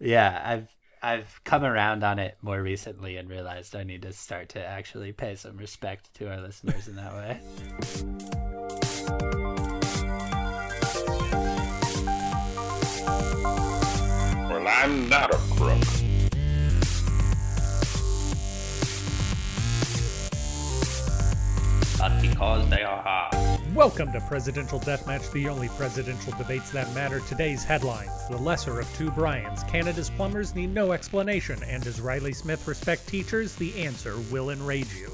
Yeah, I've I've come around on it more recently and realized I need to start to actually pay some respect to our listeners in that way. Well, I'm not a crook. But because they are hard. Welcome to Presidential Deathmatch, the only presidential debates that matter. Today's headlines The lesser of two Bryans. Canada's plumbers need no explanation. And does Riley Smith respect teachers? The answer will enrage you.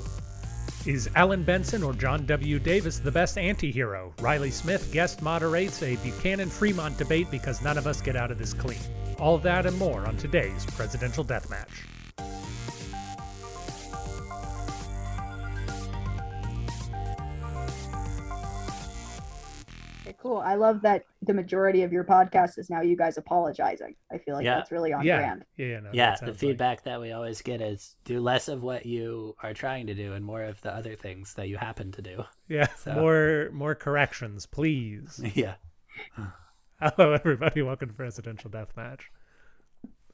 Is Alan Benson or John W. Davis the best anti hero? Riley Smith guest moderates a Buchanan Fremont debate because none of us get out of this clean. All that and more on today's Presidential Deathmatch. Cool. I love that the majority of your podcast is now you guys apologizing. I feel like Yeah. that's really on yeah. brand. Yeah, yeah, no, yeah, the sounds like- feedback that we always get is do less of what you are trying to do and more of the other things that you happen to do. yeah, So- more more corrections, please. yeah. Hello, everybody. Welcome to Presidential Deathmatch.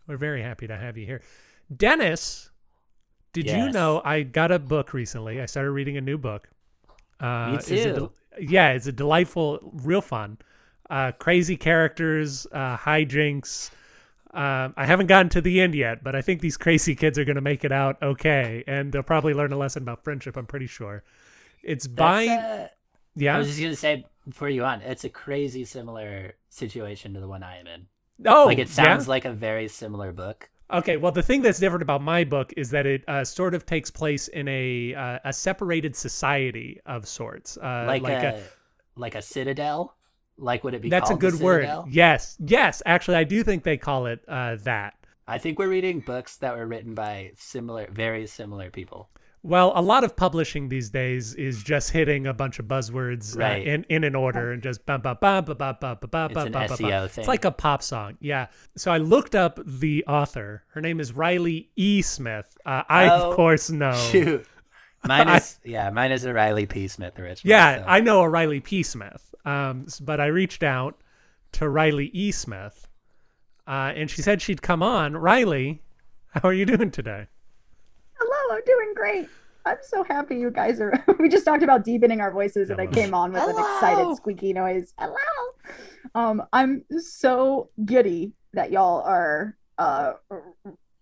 We're very happy to have you here. Dennis, did you know I got a book recently? I started reading a new book. Uh, Me it's a del- too. Yeah, it's a delightful, real fun. Uh, crazy characters, uh, hijinks. Um, I haven't gotten to the end yet, but I think these crazy kids are going to make it out okay, and they'll probably learn a lesson about friendship. I'm pretty sure. It's by uh, I was just gonna say before you on, it's a crazy similar situation to the one I am in. oh, like it yeah? sounds like a very similar book. Okay, well, the thing that's different about my book is that it uh, sort of takes place in a uh, a separated society of sorts. Uh, like, like a, like a citadel. Like would it be that's a good word. Yes, yes. Actually, I do think they call it uh, that. I think we're reading books that were written by similar, very similar people. Well, a lot of publishing these days is just hitting a bunch of buzzwords uh, in in an order and just bum bum bum bum bum bum bum bum It's bum an bum, bum. SEO thing. It's like a pop song. Yeah. So I looked up the author. Her name is Riley E. Smith. Uh, I Oh, of course know. Shoot, mine is yeah, mine is a Riley P. Smith original. Yeah, so- I know a Riley P. Smith, um, but I reached out to Riley E. Smith, uh, and she said she'd come on. Riley, how are you doing today? Hello, I'm doing great. I'm so happy you guys are. we just talked about deepening our voices, and I came on with an excited squeaky noise. Hello. Um, I'm so giddy that y'all are. Uh,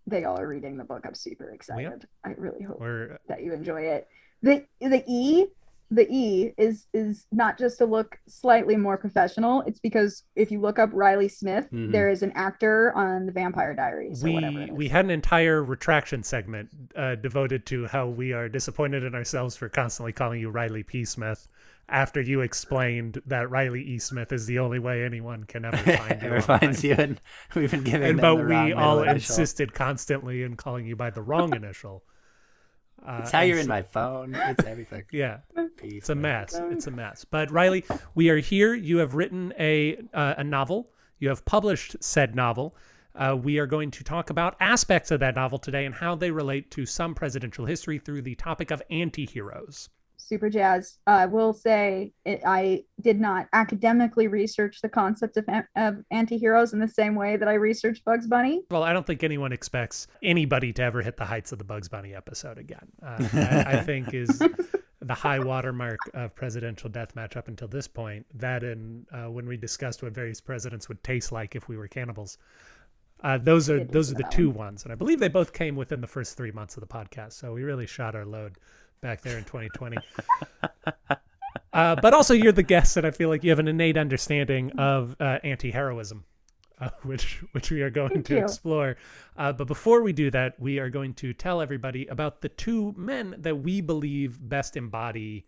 that y'all are reading the book. I'm super excited. I really hope We're that you enjoy it. The the E the E is is not just to look slightly more professional. It's because if you look up Riley Smith, Mhm. there is an actor on the Vampire Diaries or whatever. we it is. we had an entire retraction segment uh, devoted to how we are disappointed in ourselves for constantly calling you Riley P. Smith. After you explained that Riley E. Smith is the only way anyone can ever find you, Ever online. finds you, and we've been giving and them but the we wrong all middle initial. insisted constantly in calling you by the wrong initial. Uh, It's how you're in my phone. It's everything. Yeah, it's a mess. It's a mess. But Riley, we are here. You have written a uh, a novel. You have published said novel. Uh, we are going to talk about aspects of that novel today and how they relate to some presidential history through the topic of anti-heroes. Super jazzed. I will say it, I did not academically research the concept of, of anti-heroes in the same way that I researched Bugs Bunny. Well, I don't think anyone expects anybody to ever hit the heights of the Bugs Bunny episode again. Uh, that, I think is the high watermark of presidential deathmatch up until this point. That and uh, when we discussed what various presidents would taste like if we were cannibals. Uh, those are those are the two one. ones, and I believe they both came within the first three months of the podcast. So we really shot our load back there in 2020. uh, but also, you're the guest, and I feel like you have an innate understanding of uh, anti-heroism, uh, which which we are going Thank to you. explore. Uh, but before we do that, we are going to tell everybody about the two men that we believe best embody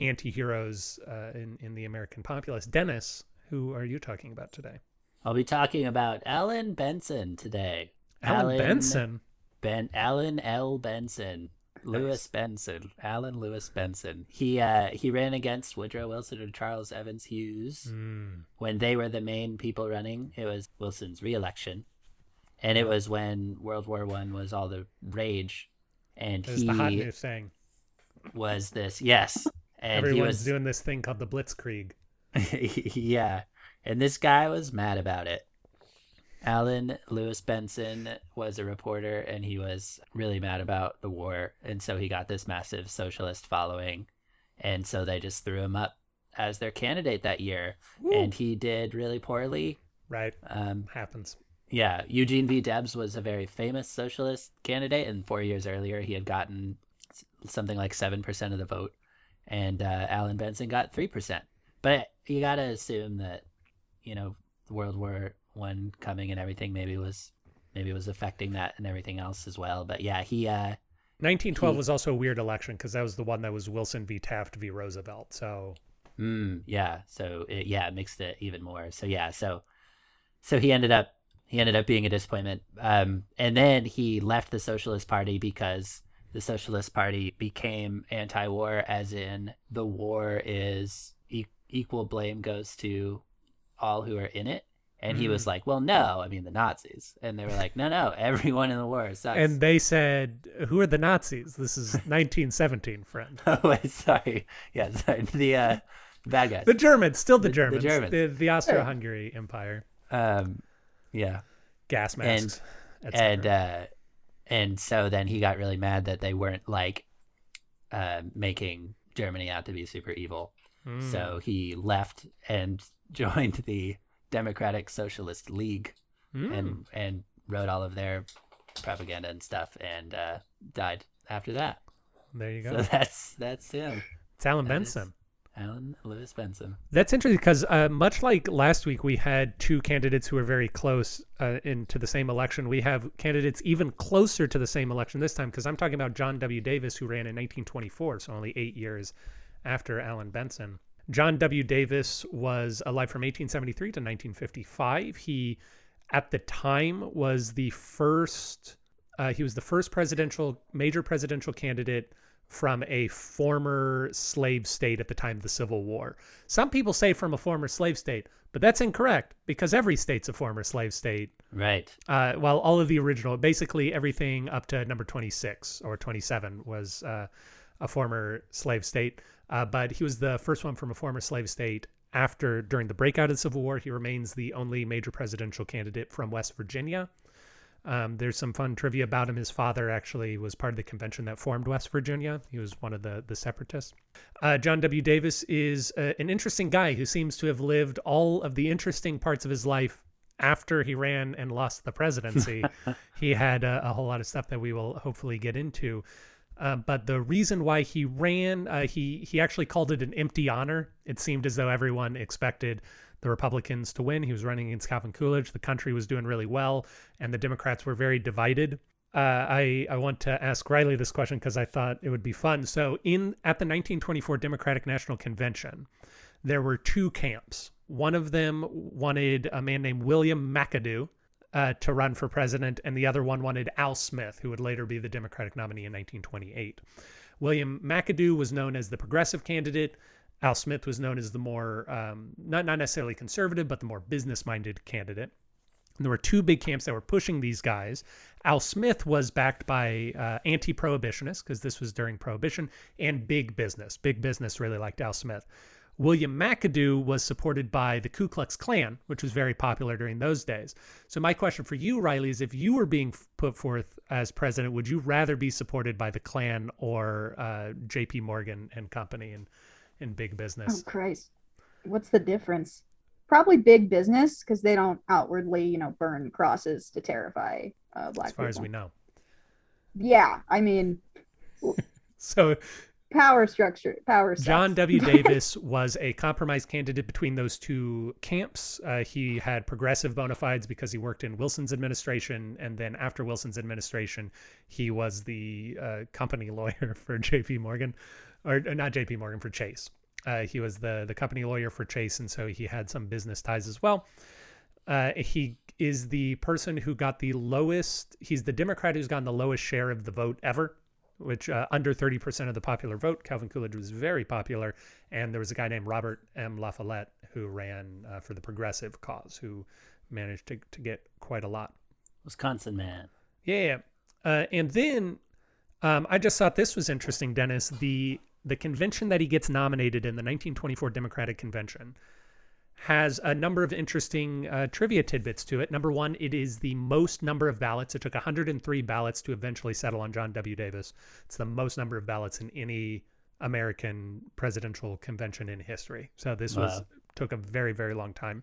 anti-heroes uh, in in the American populace. Dennis, who are you talking about today? I'll be talking about Alan Benson today. Alan, Benson. Ben Alan L. Benson. Lewis Benson. Alan Lewis Benson. He uh he ran against Woodrow Wilson and Charles Evans Hughes Mm. when they were the main people running. It was Wilson's reelection. And it was when World War One was all the rage. And he the hot new thing. was this yes. And Everyone's he was doing this thing called the Blitzkrieg. yeah. And this guy was mad about it. Alan Lewis Benson was a reporter and he was really mad about the war. And so he got this massive socialist following. And so they just threw him up as their candidate that year. Woo. And he did really poorly. Right. Um, Happens. Yeah. Eugene V. Debs was a very famous socialist candidate. And four years earlier, he had gotten something like 7% of the vote. And uh, Alan Benson got 3%. But you got to assume that, you know, the World War one coming and everything maybe was maybe was affecting that and everything else as well. But yeah, he uh 1912 he, was also a weird election because that was the one that was Wilson v. Taft v. Roosevelt. So mm, yeah, so it, yeah, it mixed it even more. So yeah, so so he ended up he ended up being a disappointment. Um, and then he left the Socialist Party because the Socialist Party became anti-war, as in the war is e equal blame goes to all who are in it. And he was mm. like, "Well, no, I mean the Nazis." And they were like, "No, no, everyone in the war sucks." And they said, "Who are the Nazis? This is 1917, friend." oh, wait, sorry. Yeah, sorry. The uh, bad guys. The Germans, still the, the Germans. The, Germans. the, the Austro-Hungary Empire. Um, yeah. Gas masks. And and uh, and so then he got really mad that they weren't like uh, making Germany out to be super evil. Mm. So he left and joined the Democratic Socialist League mm. and and wrote all of their propaganda and stuff and uh, died after that. There you go. So that's that's him. It's Alan that Benson. Alan Lewis Benson. That's interesting because uh, much like last week, we had two candidates who were very close uh, into the same election. We have candidates even closer to the same election this time because I'm talking about John W. Davis, who ran in 1924, so only eight years after Alan Benson. John W. Davis was alive from 1873 to 1955. He, at the time, was the first. Uh, he was the first presidential, major presidential candidate from a former slave state at the time of the Civil War. Some people say from a former slave state, but that's incorrect because every state's a former slave state. Right. Uh, well, all of the original, basically everything up to number 26 or 27 was uh, a former slave state. Uh, but he was the first one from a former slave state after during the breakout of the Civil War. He remains the only major presidential candidate from West Virginia. Um, there's some fun trivia about him. His father actually was part of the convention that formed West Virginia. He was one of the the separatists. Uh, John W. Davis is uh, an interesting guy who seems to have lived all of the interesting parts of his life after he ran and lost the presidency. he had a, a, whole lot of stuff that we will hopefully get into. Uh, but the reason why he ran, uh, he he actually called it an empty honor. It seemed as though everyone expected the Republicans to win. He was running against Calvin Coolidge. The country was doing really well, and the Democrats were very divided. Uh, I I want to ask Riley this question because I thought it would be fun. So in at the 1924 Democratic National Convention, there were two camps. One of them wanted a man named William McAdoo uh, to run for president, and the other one wanted Al Smith, who would later be the Democratic nominee in 1928. William McAdoo was known as the progressive candidate. Al Smith was known as the more, um, not, not necessarily conservative, but the more business minded candidate. And there were two big camps that were pushing these guys. Al Smith was backed by uh, anti prohibitionists, because this was during Prohibition, and big business. Big business really liked Al Smith. William McAdoo was supported by the Ku Klux Klan, which was very popular during those days. So my question for you, Riley, is if you were being put forth as president, would you rather be supported by the Klan or uh, J.P. Morgan and Company and in big business? Oh Christ, what's the difference? Probably big business because they don't outwardly, you know, burn crosses to terrify uh, black. As far people. as we know. Yeah, I mean. so power structure power john w. Davis was a compromise candidate between those two camps. Uh, he had progressive bona fides because he worked in wilson's administration and then after wilson's administration he was the uh, company lawyer for jp morgan or, or not jp morgan for chase. Uh, he was the the company lawyer for chase and so he had some business ties as well. Uh, he is the person who got the lowest he's the democrat who's gotten the lowest share of the vote ever which uh, under 30% of the popular vote. Calvin Coolidge was very popular. And there was a guy named Robert M. La Follette who ran uh, for the progressive cause, who managed to, to get quite a lot. Wisconsin man. Yeah. Uh, and then um, I just thought this was interesting, Dennis. The, the convention that he gets nominated in, the 1924 Democratic Convention, has a number of interesting uh, trivia tidbits to it. Number one, it is the most number of ballots. It took 103 ballots to eventually settle on John W. Davis. It's the most number of ballots in any American presidential convention in history. So this wow. was took a very very long time.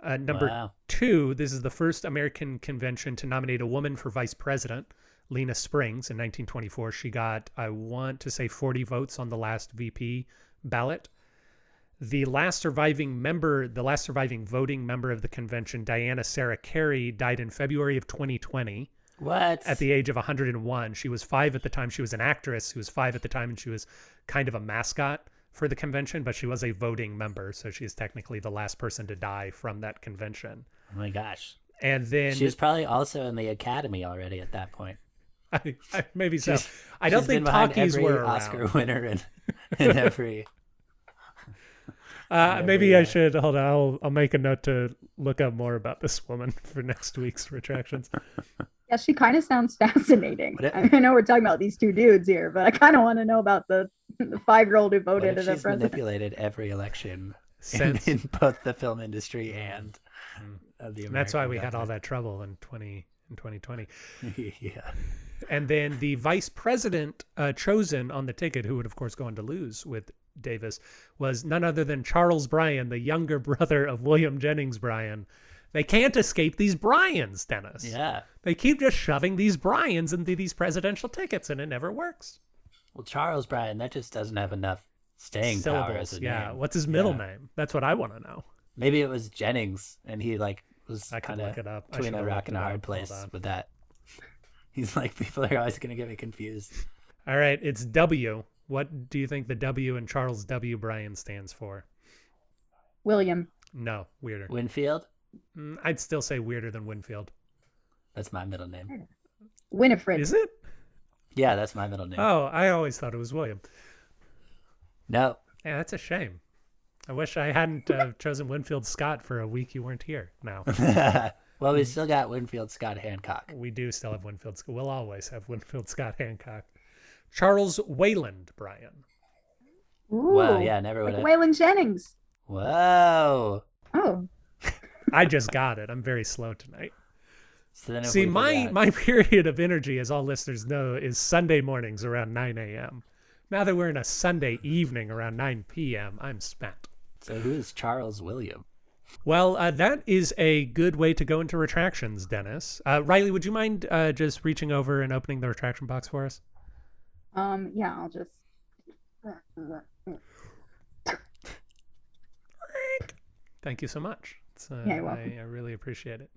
Uh, number wow. two, this is the first American convention to nominate a woman for vice president. Lena Springs in 1924. She got, I want to say, 40 votes on the last VP ballot. The last surviving member, the last surviving voting member of the convention, Diana Serra Cary, died in February of 2020. What? At the age of 101. She was five at the time. She was an actress who was five at the time, and she was kind of a mascot for the convention, but she was a voting member. So she is technically the last person to die from that convention. Oh my gosh. And then she was probably also in the academy already at that point. I, I, maybe so. She's, I don't think talkies were Oscar winner in, in every uh, maybe I should hold on. I'll I'll make a note to look up more about this woman for next week's retractions. Yeah, she kind of sounds fascinating. I know we're talking about these two dudes here, but I kind of want to know about the the five year old who voted as a president. manipulated every election in, in, both the film industry and mm. the. that's why we government. had all that trouble in twenty in twenty twenty. yeah. And then the vice president uh, chosen on the ticket, who would of course go on to lose with Davis was none other than Charles Bryan, the younger brother of William Jennings Bryan. They can't escape these Bryans, Dennis. Yeah. They keep just shoving these Bryans into these presidential tickets, and it never works. Well, Charles Bryan, that just doesn't have enough staying Syllables, power as a yeah. name. What's his middle yeah. name? That's what I want to know. Maybe it was Jennings, and he like was kind of between a rock and a hard place with that. He's like, people are always going to get me confused. All right, it's W. What do you think the W in Charles W. Bryan stands for? William. No, weirder. Winfield? Mm, I'd still say weirder than Winfield. That's my middle name. Winifred. Is it? Yeah, that's my middle name. Oh, I always thought it was William. No. Yeah, that's a shame. I wish I hadn't uh, chosen Winfield Scott for a week you weren't here now. well, we still got Winfield Scott Hancock. We do still have Winfield Scott. We'll always have Winfield Scott Hancock. Charles Wayland Bryan. Ooh, wow, yeah, never would like Waylon Jennings. Whoa. Oh. I just got it. I'm very slow tonight. So See, my my period of energy, as all listeners know, is Sunday mornings around 9 a.m. Now that we're in a Sunday evening around 9 p.m., I'm spent. So who is Charles William? Well, uh, that is a good way to go into retractions, Dennis. Uh, Riley, would you mind uh, just reaching over and opening the retraction box for us? Um, yeah, I'll just. Thank you so much. Uh, yeah, you're welcome. I, I, really appreciate it.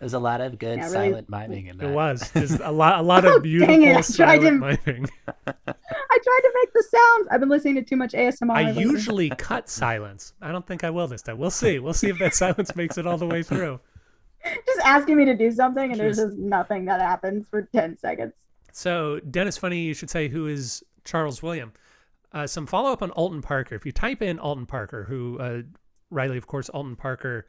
There's a lot of good yeah, really... silent miming in that. It was just a lot, a lot of oh, beautiful silent to... miming. I tried to make the sounds. I've been listening to too much ASMR. I usually cut silence. I don't think I will this time. We'll see. We'll see if that silence makes it all the way through. Just asking me to do something, and just... there's just nothing that happens for ten seconds. So, Dennis, funny you should say who is Charles William. Uh, some follow up on Alton Parker. If you type in Alton Parker, who uh, Riley, of course, Alton Parker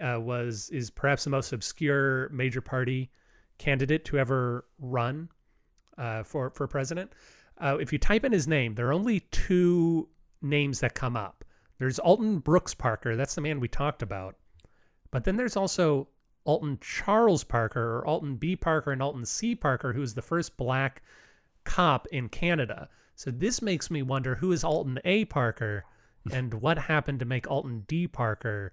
uh, was is perhaps the most obscure major party candidate to ever run uh, for for president. Uh, if you type in his name, there are only two names that come up. There's Alton Brooks Parker. That's the man we talked about. But then there's also Alton Charles Parker or Alton B. Parker and Alton C. Parker, who is the first black cop in Canada. So this makes me wonder who is Alton A. Parker and what happened to make Alton D. Parker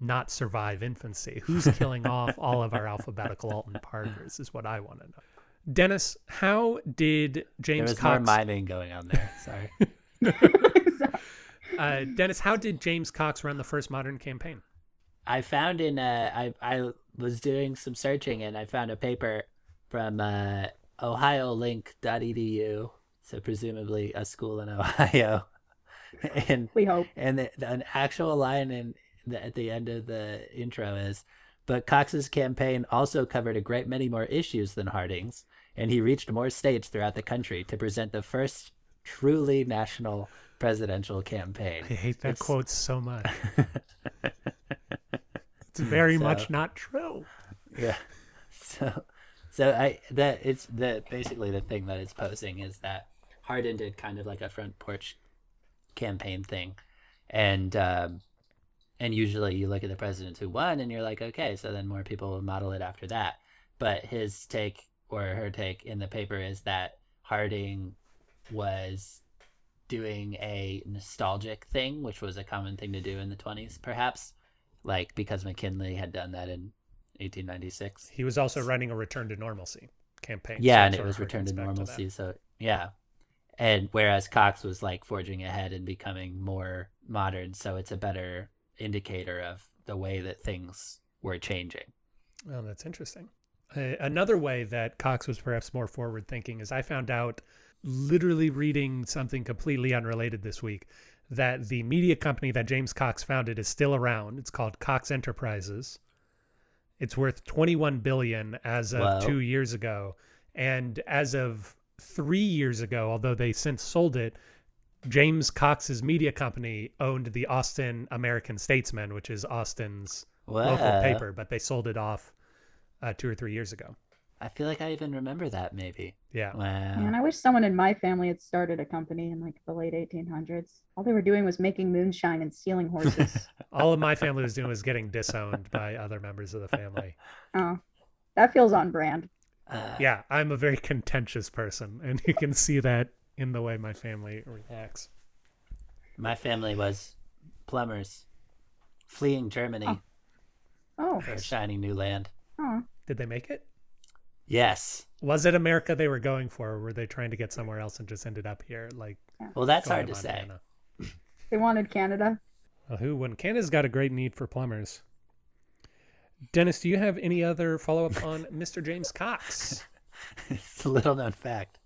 not survive infancy? Who's killing off all of our alphabetical Alton Parkers is what I want to know. Dennis, how did James there was Cox... more miming going on there. Sorry. uh, Dennis, how did James Cox run the first modern campaign? I found in uh, I I was doing some searching and I found a paper from uh, OhioLink.edu, so presumably a school in Ohio. and we hope. And the, the, an actual line in the, at the end of the intro is, but Cox's campaign also covered a great many more issues than Harding's, and he reached more states throughout the country to present the first truly national presidential campaign. I hate that it's... quote so much. it's very so, much not true. Yeah. So, so I that it's the basically the thing that it's posing is that Harding did kind of like a front porch campaign thing, and um, and usually you look at the presidents who won and you're like, okay, so then more people will model it after that. But his take or her take in the paper is that Harding was doing a nostalgic thing, which was a common thing to do in the 20s, perhaps, like because McKinley had done that in 1896. He was also running a return to normalcy campaign. Yeah, so and it was return to normalcy. To so yeah, and whereas Cox was like forging ahead and becoming more modern, so it's a better indicator of the way that things were changing. Well, that's interesting. Uh, another way that Cox was perhaps more forward thinking is I found out literally reading something completely unrelated this week that the media company that James Cox founded is still around. It's called Cox Enterprises. It's worth 21 billion as of Whoa. 2 years ago and as of 3 years ago, although they since sold it, James Cox's media company owned the Austin American Statesman, which is Austin's local paper, but they sold it off uh, 2 or 3 years ago. I feel like I even remember that maybe. Yeah. Wow. And I wish someone in my family had started a company in like the late 1800s. All they were doing was making moonshine and stealing horses. All of my family was doing was getting disowned by other members of the family. Oh, that feels on brand. Uh, yeah, I'm a very contentious person, and you can see that in the way my family reacts. My family was plumbers fleeing Germany. Oh. oh. For shining new land. Oh. Did they make it? Yes. Was it America they were going for, or were they trying to get somewhere else and just ended up here? Like, well, that's hard to Montana? say. They wanted Canada. Well, who wouldn't? Canada's got a great need for plumbers. Dennis, do you have any other follow up on Mr. James Cox? it's a little known fact.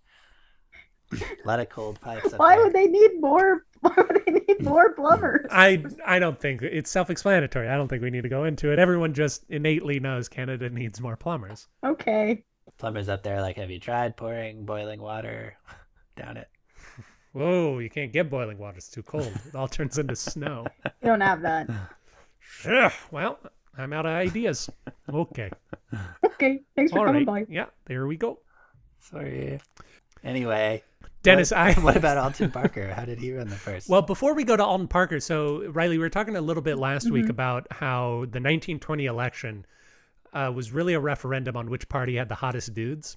a lot of cold pipes. Why there. would they need more? Why would they need more plumbers? I I don't think it's self explanatory. I don't think we need to go into it. Everyone just innately knows Canada needs more plumbers. Okay plumbers up there like, have you tried pouring boiling water down it? Whoa, you can't get boiling water. It's too cold. It all turns into snow. You don't have that. Sure. well, I'm out of ideas. Okay. Okay. Thanks for all coming right. by. Yeah, there we go. Sorry. Anyway. Dennis, what, I what about Alton Parker? How did he run the first? Well, before we go to Alton Parker, so Riley, we were talking a little bit last mm -hmm. week mm-hmm. about how the 1920 election uh, was really a referendum on which party had the hottest dudes.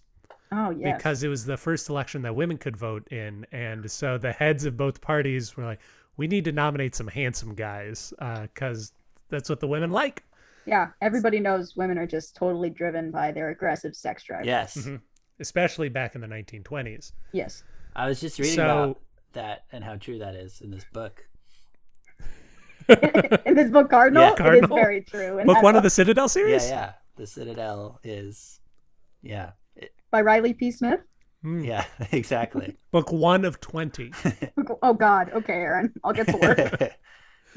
Oh, yes. Because it was the first election that women could vote in. And so the heads of both parties were like, we need to nominate some handsome guys because uh, that's what the women like. Yeah. Everybody knows women are just totally driven by their aggressive sex drive. Yes. Mm -hmm. Especially back in the 1920s. Yes. I was just reading so, about that and how true that is in this book. in this book, Cardinal, yeah, Cardinal. it is very true. book one book. of the Citadel series? Yeah, yeah the Citadel is, yeah. It, By Riley P. Smith? Mm. Yeah, exactly. Book one of 20. oh, God. Okay, Aaron. I'll get to work.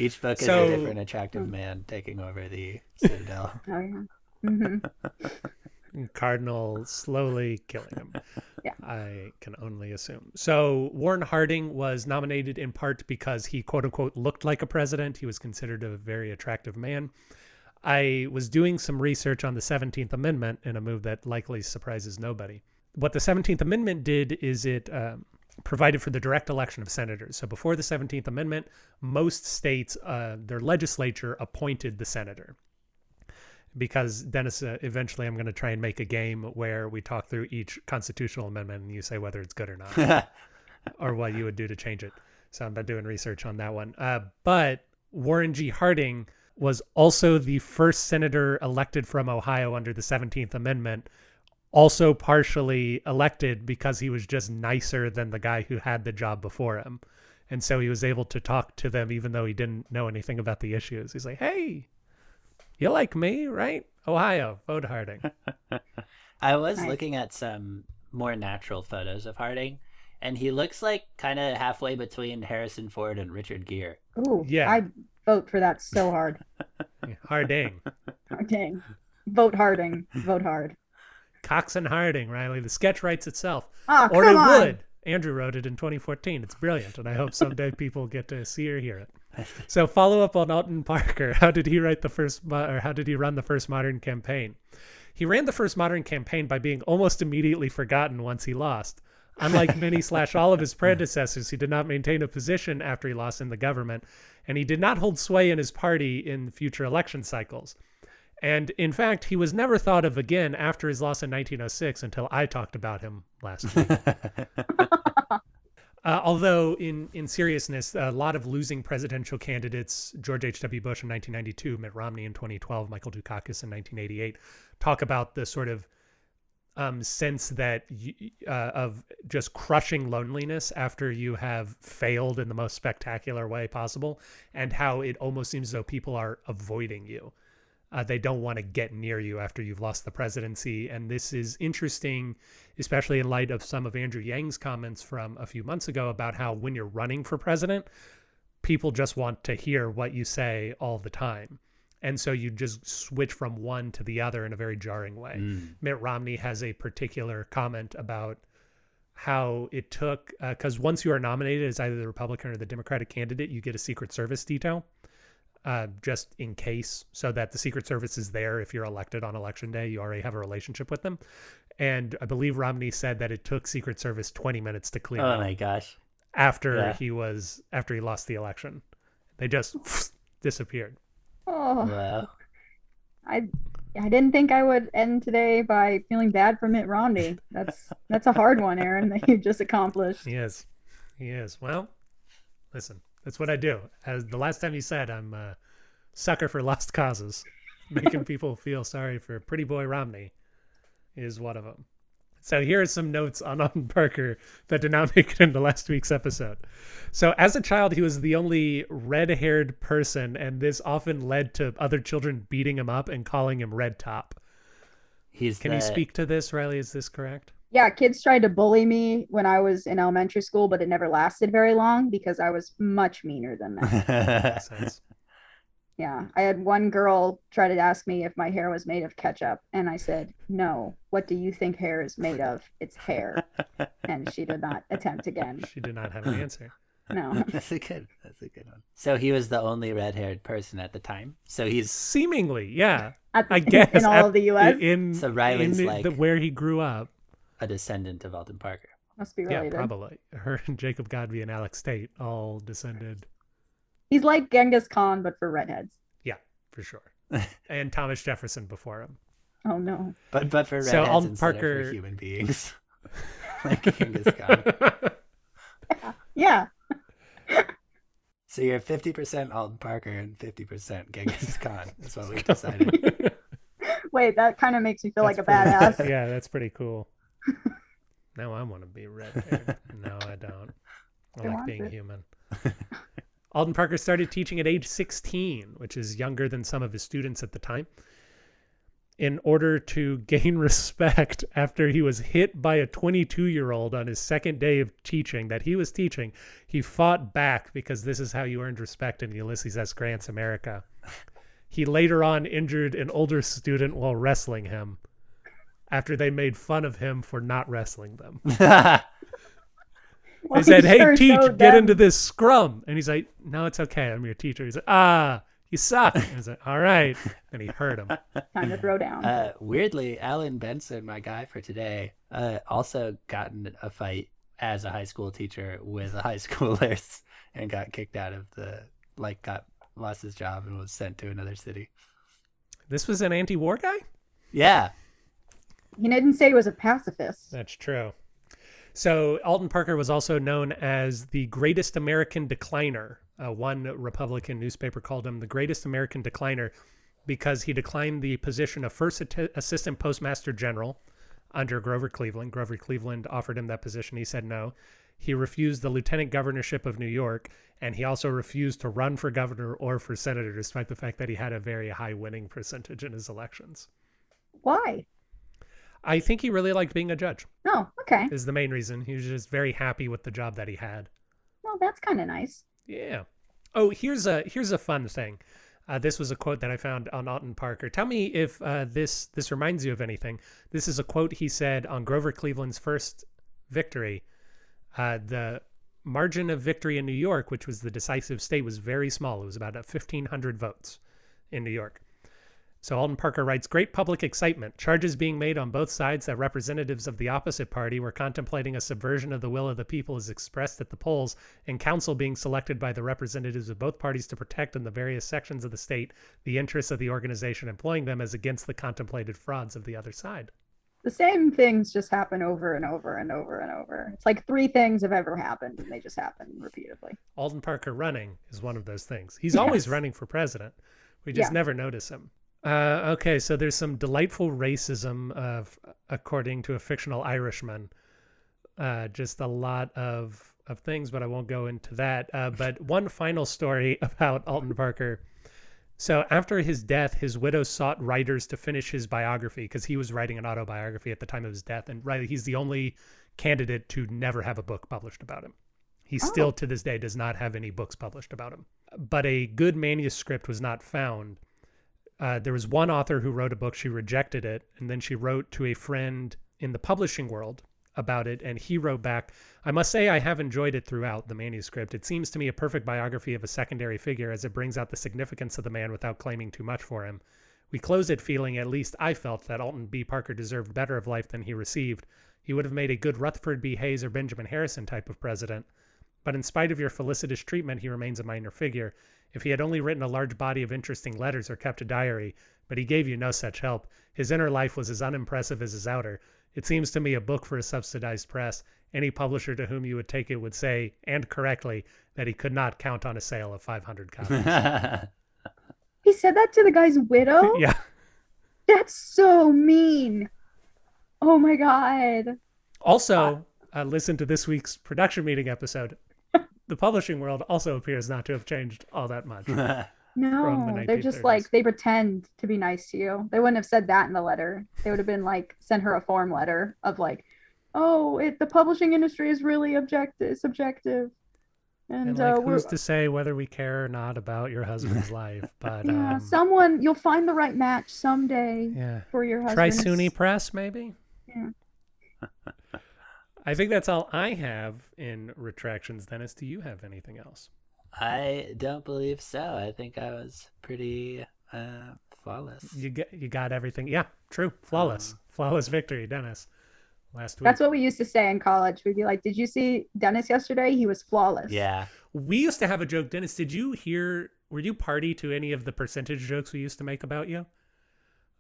Each book so, is a different attractive hmm. man taking over the Citadel. Oh, yeah. Mm-hmm. Cardinal slowly killing him. Yeah. I can only assume. So Warren Harding was nominated in part because he quote unquote looked like a president. He was considered a very attractive man. I was doing some research on the 17th Amendment in a move that likely surprises nobody. What the 17th Amendment did is it um, provided for the direct election of senators. So before the 17th Amendment, most states, uh, their legislature appointed the senator. Because Dennis, uh, eventually I'm going to try and make a game where we talk through each constitutional amendment and you say whether it's good or not, or what you would do to change it. So I'm not doing research on that one. Uh, but Warren G. Harding was also the first senator elected from Ohio under the 17th Amendment, also partially elected because he was just nicer than the guy who had the job before him. And so he was able to talk to them even though he didn't know anything about the issues. He's like, hey, you like me, right? Ohio, vote Harding. I was nice. looking at some more natural photos of Harding, and he looks like kind of halfway between Harrison Ford and Richard Gere. Ooh, yeah. I vote for that so hard. Harding. Harding. Vote Harding. Vote hard. Cox and Harding, Riley. The sketch writes itself. Oh, or it on. would. Andrew wrote it in 2014. It's brilliant, and I hope someday people get to see or hear it. So, follow up on Alton Parker. How did he write the first, or how did he run the first modern campaign? He ran the first modern campaign by being almost immediately forgotten once he lost. Unlike many slash all of his predecessors, he did not maintain a position after he lost in the government and he did not hold sway in his party in future election cycles. And in fact, he was never thought of again after his loss in 1906 until I talked about him last week. Uh, although, in in seriousness, a lot of losing presidential candidates, George H.W. Bush in 1992, Mitt Romney in 2012, Michael Dukakis in 1988, talk about the sort of um, sense that you, uh, of just crushing loneliness after you have failed in the most spectacular way possible, and how it almost seems as though people are avoiding you. Uh, they don't want to get near you after you've lost the presidency. And this is interesting, especially in light of some of Andrew Yang's comments from a few months ago about how when you're running for president, people just want to hear what you say all the time. And so you just switch from one to the other in a very jarring way. Mm. Mitt Romney has a particular comment about how it took, because uh, once you are nominated as either the Republican or the Democratic candidate, you get a Secret Service detail uh, just in case, so that the Secret Service is there if you're elected on election day. You already have a relationship with them. And I believe Romney said that it took Secret Service 20 minutes to clean. Oh my gosh! After yeah. he was after he lost the election, they just disappeared. Oh, wow. I I didn't think I would end today by feeling bad for Mitt Romney. That's that's a hard one, Aaron, that you just accomplished. He is. He is. Well, listen, that's what I do. As the last time you said, I'm a sucker for lost causes. Making people feel sorry for Pretty Boy Romney is one of them. So here are some notes on Alton Parker that did not make it into last week's episode. So as a child, he was the only red-haired person, and this often led to other children beating him up and calling him Red Top. He's Can the... you speak to this, Riley? Is this correct? yeah, kids tried to bully me when I was in elementary school, but it never lasted very long because I was much meaner than that. Yeah, I had one girl try to ask me if my hair was made of ketchup, and I said, "No. What do you think hair is made of? It's hair." and she did not attempt again. She did not have an answer. No, that's a good. That's a good one. So he was the only red-haired person at the time. So he's seemingly, yeah. The, I guess in all at, of the U.S. In so Riley's in like the, where he grew up a descendant of Alton Parker. Must be related. Yeah, probably. Her and Jacob Godbey and Alex Tate all descended. He's like Genghis Khan, but for redheads. Yeah, for sure. and Thomas Jefferson before him. Oh no. But but for redheads so Alton Parker for human beings, like Genghis Khan. Yeah. So you're fifty percent Alton Parker and fifty percent Genghis Khan. That's what we decided. Wait, that kind of makes me feel that's like a badass. yeah, that's pretty cool. now I want to be red haired. no, I don't. I, I like being it. human. Alton Parker started teaching at age 16, which is younger than some of his students at the time. In order to gain respect after he was hit by a 22 year old on his second day of teaching that he was teaching, he fought back because this is how you earned respect in Ulysses S. Grant's America. He later on injured an older student while wrestling him after they made fun of him for not wrestling them. well, they said, "Hey, sure teach, get them. into this scrum," and he's like, "No, it's okay. I'm your teacher." He's like, "Ah." You suck. And he's like, all right. And he hurt him. Time to throw down. Uh, weirdly, Alan Benson, my guy for today, uh, also got in a fight as a high school teacher with a high schoolers and got kicked out of the, like, got lost his job and was sent to another city. This was an anti-war guy. Yeah, he didn't say he was a pacifist. That's true. So Alton Parker was also known as the greatest American decliner. Uh, one Republican newspaper called him the greatest American decliner because he declined the position of first assistant postmaster general under Grover Cleveland. Grover Cleveland offered him that position. He said no. He refused the lieutenant governorship of New York, and he also refused to run for governor or for senator, despite the fact that he had a very high winning percentage in his elections. Why? I think he really liked being a judge. Oh, okay. Is the main reason. He was just very happy with the job that he had. Well, that's kind of nice. Yeah. Oh, here's a here's a fun thing. Uh, this was a quote that I found on Alton Parker. Tell me if uh, this this reminds you of anything. This is a quote he said on Grover Cleveland's first victory uh, the margin of victory in New York, which was the decisive state, was very small. It was about 1,500 votes in New York. So Alton Parker writes, Great public excitement. Charges being made on both sides that representatives of the opposite party were contemplating a subversion of the will of the people as expressed at the polls, and counsel being selected by the representatives of both parties to protect in the various sections of the state the interests of the organization employing them as against the contemplated frauds of the other side. The same things just happen over and over and over and over. It's like three things have ever happened, and they just happen repeatedly. Alton Parker running is one of those things. He's yes. always running for president. We just yeah. never notice him. Uh, okay, so there's some delightful racism of, according to a fictional Irishman. Uh, just a lot of of things, but I won't go into that. Uh, but one final story about Alton Parker. So after his death, his widow sought writers to finish his biography because he was writing an autobiography at the time of his death, and right, he's the only candidate to never have a book published about him. He oh. still to this day does not have any books published about him. But a good manuscript was not found uh, there was one author who wrote a book, she rejected it, and then she wrote to a friend in the publishing world about it, and he wrote back, I must say I have enjoyed it throughout the manuscript. It seems to me a perfect biography of a secondary figure as it brings out the significance of the man without claiming too much for him. We close it feeling, at least I felt, that Alton B. Parker deserved better of life than he received. He would have made a good Rutherford B. Hayes or Benjamin Harrison type of president. But in spite of your felicitous treatment, he remains a minor figure. If he had only written a large body of interesting letters or kept a diary, but he gave you no such help. His inner life was as unimpressive as his outer. It seems to me a book for a subsidized press. Any publisher to whom you would take it would say, and correctly, that he could not count on a sale of 500 copies. he said that to the guy's widow? yeah. That's so mean. Oh my God. Also, uh, listen to this week's production meeting episode the publishing world also appears not to have changed all that much. no, the they're just like they pretend to be nice to you. They wouldn't have said that in the letter. They would have been like sent her a form letter of like, oh, it the publishing industry is really objective, subjective. And, and like, uh, who's to say whether we care or not about your husband's life? But yeah, um, someone you'll find the right match someday. Yeah. for your husband. Try SUNY Press, maybe. Yeah. I think that's all I have in retractions. Dennis, do you have anything else? I don't believe so. I think I was pretty uh, flawless. You get you got everything. Yeah, true. Flawless. Um, flawless victory, Dennis. Last week. That's what we used to say in college. We'd be like, "Did you see Dennis yesterday? He was flawless." Yeah. We used to have a joke, Dennis. Did you hear? Were you party to any of the percentage jokes we used to make about you?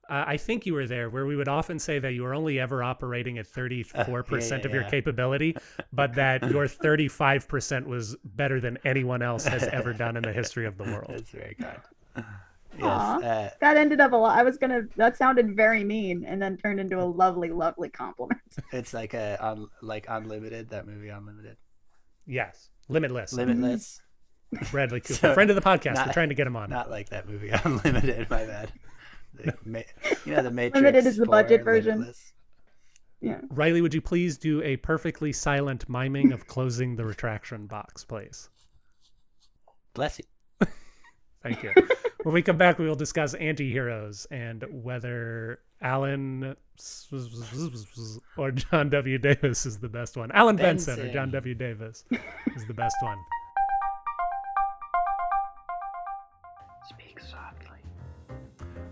Uh, I think you were there, where we would often say that you were only ever operating at 34% uh, yeah, yeah, of your yeah. capability, but that your 35% was better than anyone else has ever done in the history of the world. That's very good. Yes, uh, that ended up a lot. I was gonna. That sounded very mean, and then turned into a lovely, lovely compliment. It's like a on like Unlimited, that movie Unlimited. Yes, Limitless. Limitless. Bradley Cooper, so, friend of the podcast. Not, We're trying to get him on. Not like that movie Unlimited. My bad you know the Matrix. Limited is the budget version. Limitless. Yeah. Riley, would you please do a perfectly silent miming of closing the retraction box, please? Bless you. Thank you. when we come back, we will discuss anti-heroes and whether Alan or John W. Davis is the best one. Alan Benson, Benson or John W. Davis is the best one.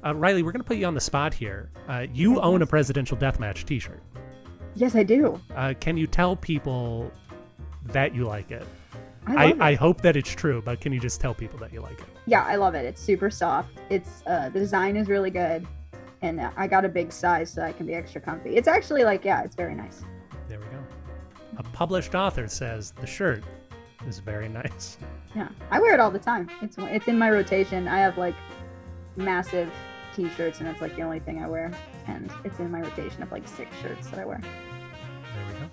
Uh, Riley, we're going to put you on the spot here. Uh, you own a presidential deathmatch T-shirt. Yes, I do. Uh, can you tell people that you like it? I, I, it. I, hope that it's true, but can you just tell people that you like it? Yeah, I love it. It's super soft. It's uh, the design is really good, and I got a big size so I can be extra comfy. It's actually like yeah, it's very nice. There we go. A published author says the shirt is very nice. Yeah, I wear it all the time. It's it's in my rotation. I have like massive t-shirts and it's like the only thing I wear. And it's in my rotation of like six shirts that I wear. There we go.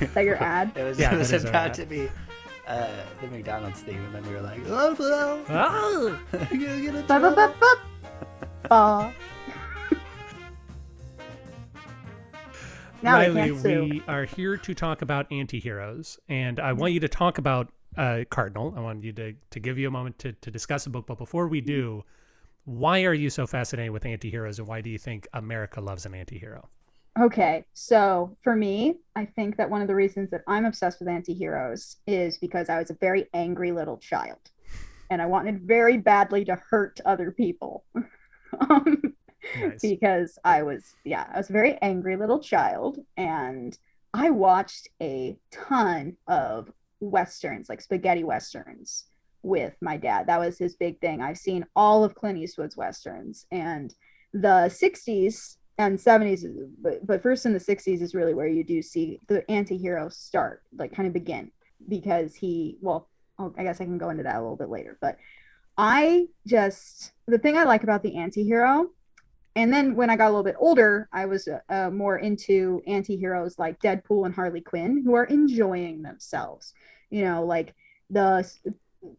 Is that your ad? it was, yeah, it was about to be uh, the McDonald's theme, and then we were like, oh, oh, oh. get a now Riley, we are here to talk about anti-heroes, and I want you to talk about uh, Cardinal. I wanted you to to give you a moment to to discuss the book. But before we do, why are you so fascinated with antiheroes, and why do you think America loves an antihero? Okay, so for me, I think that one of the reasons that I'm obsessed with antiheroes is because I was a very angry little child. and I wanted very badly to hurt other people. um, nice. Because I was, yeah, I was a very angry little child, and I watched a ton of westerns, like spaghetti westerns, with my dad. That was his big thing. I've seen all of Clint Eastwood's westerns, and the 60s and 70s but, but first in the 60s is really where you do see the anti-hero start like kind of begin because he well oh, i guess i can go into that a little bit later but i just the thing i like about the anti-hero and then when i got a little bit older i was uh, more into anti-heroes like deadpool and harley quinn who are enjoying themselves you know like the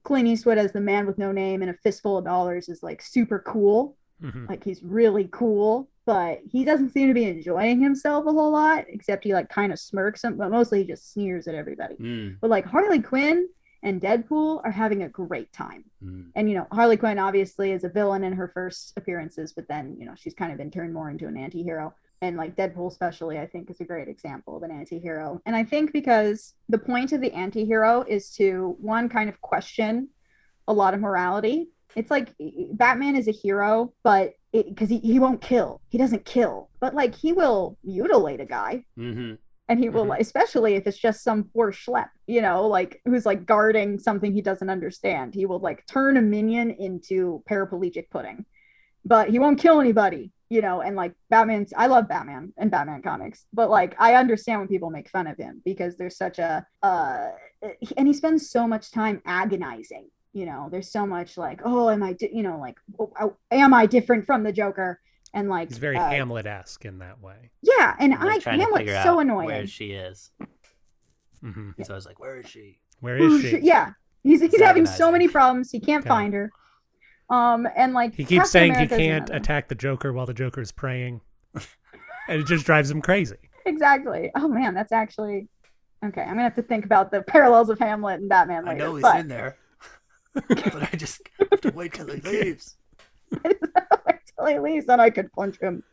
clint eastwood as the man with no name and a fistful of dollars is like super cool mm-hmm. like he's really cool but he doesn't seem to be enjoying himself a whole lot, except he like kind of smirks, but mostly he just sneers at everybody. Mm. But like Harley Quinn and Deadpool are having a great time. Mm. And you know, Harley Quinn obviously is a villain in her first appearances, but then you know she's kind of been turned more into an anti-hero. And like Deadpool, especially, I think is a great example of an anti-hero. And I think because the point of the anti-hero is to one kind of question a lot of morality. It's like Batman is a hero, but because he, he won't kill. He doesn't kill, but like he will mutilate a guy. Mm-hmm. And he will, mm-hmm. especially if it's just some poor schlep, you know, like who's like guarding something he doesn't understand. He will like turn a minion into paraplegic pudding, but he won't kill anybody, you know. And like Batman's, I love Batman and Batman comics, but like I understand when people make fun of him because there's such a, uh, and he spends so much time agonizing you know there's so much like oh am i di-, you know like oh, am i different from the joker and like he's very uh, hamlet-esque in that way. Yeah and i hamlet's so annoying where she is. Mm-hmm. so i was like where is she? Where is she? yeah. He's, he's having so many problems he can't okay. find her. Um and like he keeps saying America's he can't attack the joker while the joker is praying. And it just drives him crazy. Exactly. Oh man that's actually okay i'm gonna have to think about the parallels of hamlet and batman later, i know he's but... in there but I just have to wait till he leaves. He leaves, then I could punch him.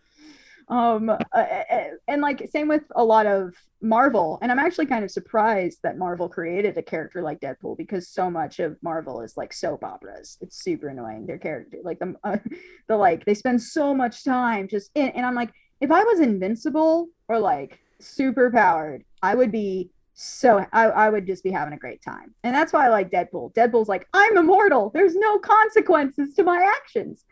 Um, uh, uh, and like same with a lot of Marvel, and I'm actually kind of surprised that Marvel created a character like Deadpool because so much of Marvel is like soap operas. It's super annoying. Their character, like the, uh, the like, they spend so much time just in, and I'm like, if I was invincible or like super powered, I would be so I, I would just be having a great time and that's why i like deadpool deadpool's like i'm immortal there's no consequences to my actions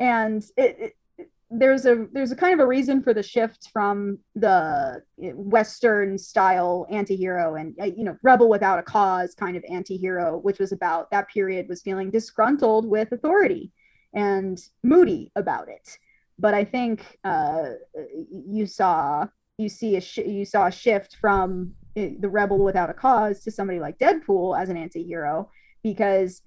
and it, it, there's a there's a kind of a reason for the shift from the western style anti-hero and uh, you know rebel without a cause kind of anti-hero which was about that period was feeling disgruntled with authority and moody about it. But i think uh, you saw you see a sh- you saw a shift from the rebel without a cause to somebody like Deadpool as an anti-hero because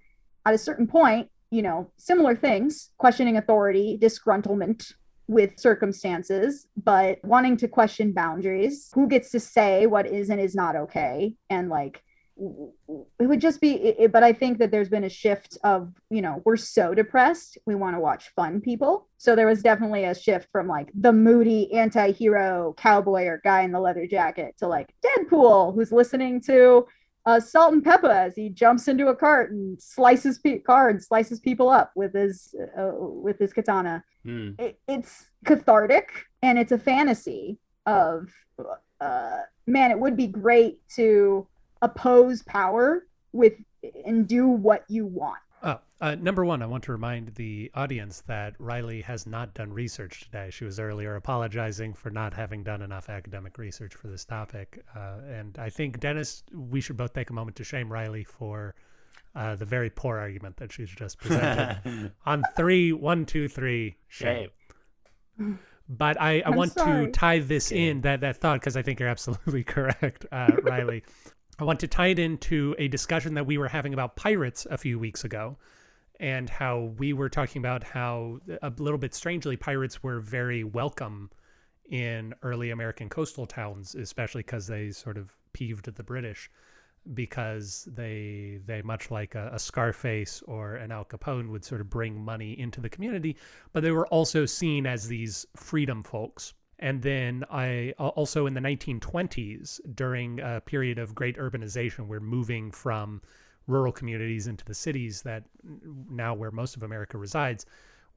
at a certain point, you know, similar things, questioning authority, disgruntlement with circumstances, but wanting to question boundaries, who gets to say what is and is not okay, and like it would just be it, but i think that there's been a shift of you know we're so depressed we want to watch fun people. So there was definitely a shift from like the moody anti-hero cowboy or guy in the leather jacket to like deadpool who's listening to uh, Salt-N-Pepa as he jumps into a cart and slices pe- car and slices people up with his uh, with his katana mm. it, it's cathartic and it's a fantasy of uh, man it would be great to oppose power with and do what you want. Uh, number one, I want to remind the audience that Riley has not done research today. She was earlier apologizing for not having done enough academic research for this topic. Uh, and I think, Dennis, we should both take a moment to shame Riley for uh, the very poor argument that she's just presented. On three, one, two, three, shame. shame. But I, I want sorry. to tie this okay. in, that, that thought, because I think you're absolutely correct, uh, Riley. I want to tie it into a discussion that we were having about pirates a few weeks ago and how we were talking about how uh, a little bit strangely pirates were very welcome in early American coastal towns, especially because they sort of peeved the British because they they much like a, a, Scarface or an Al Capone would sort of bring money into the community, but they were also seen as these freedom folks. And then I also in the 1920s, during a period of great urbanization, we're moving from rural communities into the cities that now where most of America resides,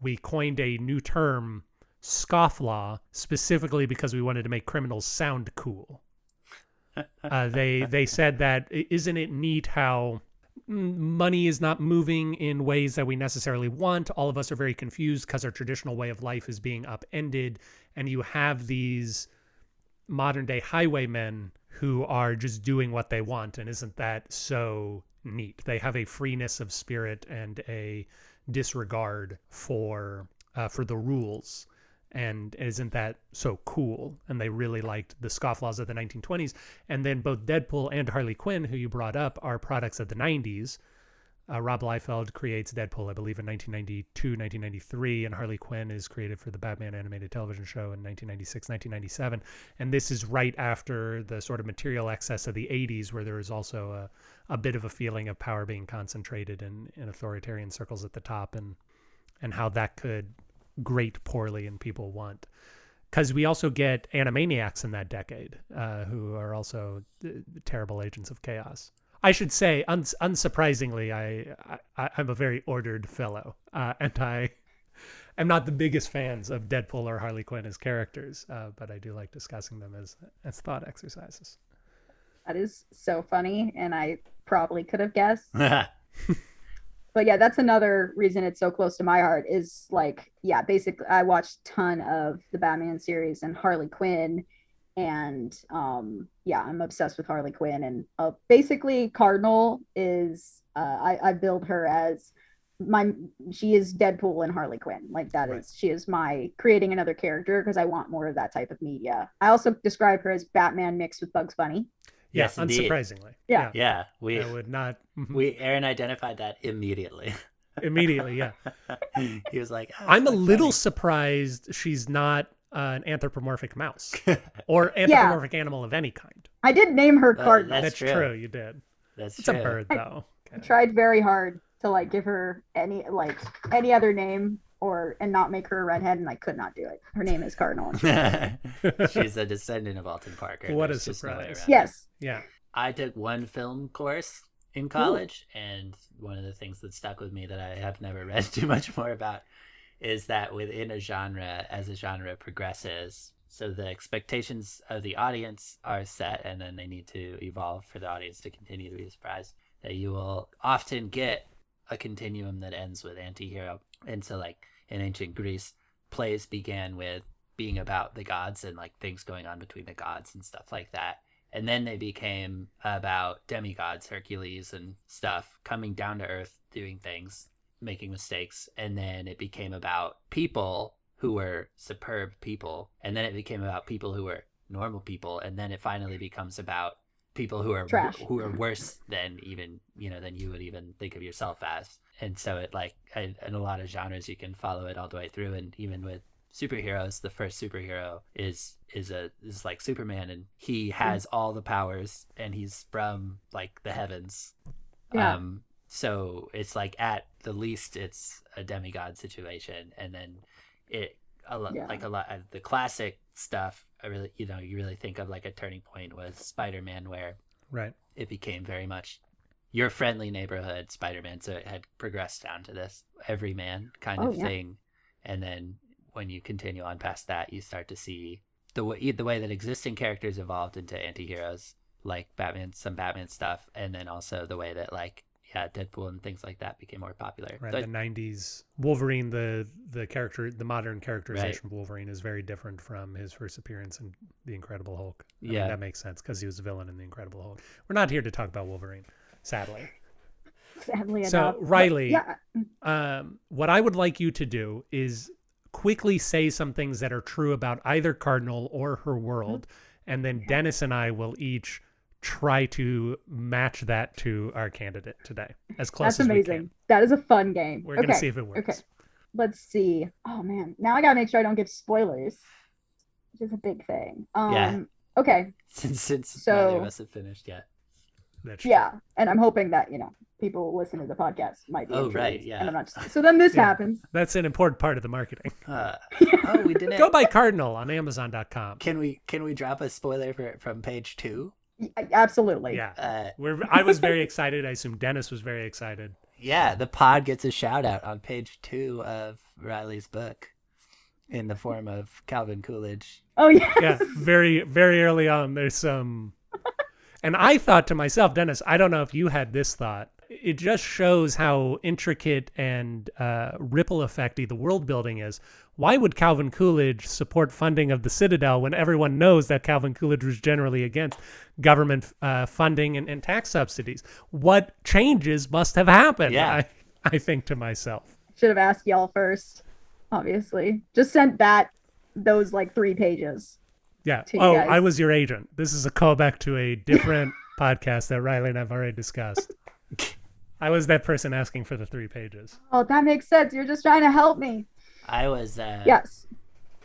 we coined a new term, scofflaw, specifically because we wanted to make criminals sound cool. uh, they they said that isn't it neat how money is not moving in ways that we necessarily want. All of us are very confused because our traditional way of life is being upended, and you have these modern day highwaymen who are just doing what they want, and isn't that so neat? They have a freeness of spirit and a disregard for uh, for the rules and isn't that so cool? And they really liked the scofflaws of the 1920s. And then both Deadpool and Harley Quinn, who you brought up, are products of the 90s. Uh, Rob Liefeld creates Deadpool, I believe, in 1992, 1993, and Harley Quinn is created for the Batman animated television show in 1996, 1997. And this is right after the sort of material excess of the 80s, where there is also a, a bit of a feeling of power being concentrated in, in authoritarian circles at the top, and and how that could grate poorly and people want because we also get animaniacs in that decade uh, who are also uh, terrible agents of chaos i should say uns unsurprisingly I, I am a very ordered fellow uh, and i am not the biggest fans of deadpool or harley quinn as characters uh, but i do like discussing them as as thought exercises that is so funny and i probably could have guessed but yeah, that's another reason it's so close to my heart is like, yeah, basically I watched ton of the Batman series and Harley Quinn. And um, yeah, I'm obsessed with Harley Quinn. And uh, basically, Cardinal is, uh, I, I build her as my, she is Deadpool and Harley Quinn. Like that right. is, she is my creating another character because I want more of that type of media. I also describe her as Batman mixed with Bugs Bunny. Yes, yeah, unsurprisingly. Yeah. Yeah. We I would not mm-hmm. we Aaron identified that immediately. immediately, yeah. he was like, oh, I'm a little funny. surprised she's not uh, an anthropomorphic mouse or anthropomorphic yeah. animal of any kind. I did name her Cardinal. Uh, that's, that's true. true. You did. That's it's true. a bird, though. I, okay. I tried very hard to like give her any like any other name or and not make her a redhead, and I could not do it. Her name is Cardinal. She's a descendant of Alton Parker. What There's a surprise! Yes. Yeah. I took one film course in college, Ooh. and one of the things that stuck with me that I have never read too much more about is that within a genre, as a genre progresses, so the expectations of the audience are set, and then they need to evolve for the audience to continue to be surprised. That you will often get a continuum that ends with anti-hero and so like in ancient Greece, plays began with being about the gods and like things going on between the gods and stuff like that. And then they became about demigods, Hercules and stuff, coming down to earth, doing things, making mistakes. And then it became about people who were superb people. And then it became about people who were normal people. And then it finally becomes about people who are Trash. who are worse than even you know than you would even think of yourself as and so it like in a lot of genres you can follow it all the way through and even with superheroes the first superhero is is a is like superman and he has all the powers and he's from like the heavens yeah. um so it's like at the least it's a demigod situation and then it a lot yeah. like a lot of the classic stuff I really you know you really think of like a turning point was Spider-Man where right it became very much your friendly neighborhood Spider-Man so it had progressed down to this everyman kind oh, of yeah. thing and then when you continue on past that you start to see the way the way that existing characters evolved into anti-heroes like Batman some Batman stuff and then also the way that like yeah, Deadpool and things like that became more popular. Right, the '90s Wolverine, the the character, the modern characterization right. of Wolverine is very different from his first appearance in the Incredible Hulk. I yeah, mean, that makes sense because he was a villain in the Incredible Hulk. We're not here to talk about Wolverine, sadly. Sadly so, enough. Riley, yeah. um, what I would like you to do is quickly say some things that are true about either Cardinal or her world, mm -hmm. and then Dennis and I will each try to match that to our candidate today as close That's as amazing. we can. That is a fun game. We're okay. gonna see if it works. Okay. Let's see. Oh man, now I gotta make sure I don't give spoilers, which is a big thing. Um, yeah. Okay. Since since so, neither of us have finished yet. That's yeah, and I'm hoping that you know people listen to the podcast might be. Oh right, yeah. And I'm not. Just... So then this yeah. happens. That's an important part of the marketing. Uh, oh, we didn't go buy Cardinal on Amazon.com. Can we can we drop a spoiler for from page two? Absolutely. Yeah. Uh, We're, I was very excited. I assume Dennis was very excited. yeah, the pod gets a shout out on page two of Riley's book in the form of Calvin Coolidge. Oh yes. Yeah, very, very early on, there's some. And I thought to myself, Dennis, I don't know if you had this thought. It just shows how intricate and uh, ripple effecty the world building is. Why would Calvin Coolidge support funding of the Citadel when everyone knows that Calvin Coolidge was generally against government uh, funding and, and tax subsidies? What changes must have happened? Yeah. I, I think to myself. Should have asked y'all first. Obviously, just sent that those like three pages. Yeah. to you Oh, guys. I was your agent. This is a callback to a different podcast that Riley and I've already discussed. I was that person asking for the three pages. Oh, that makes sense. You're just trying to help me. I was uh, Yes.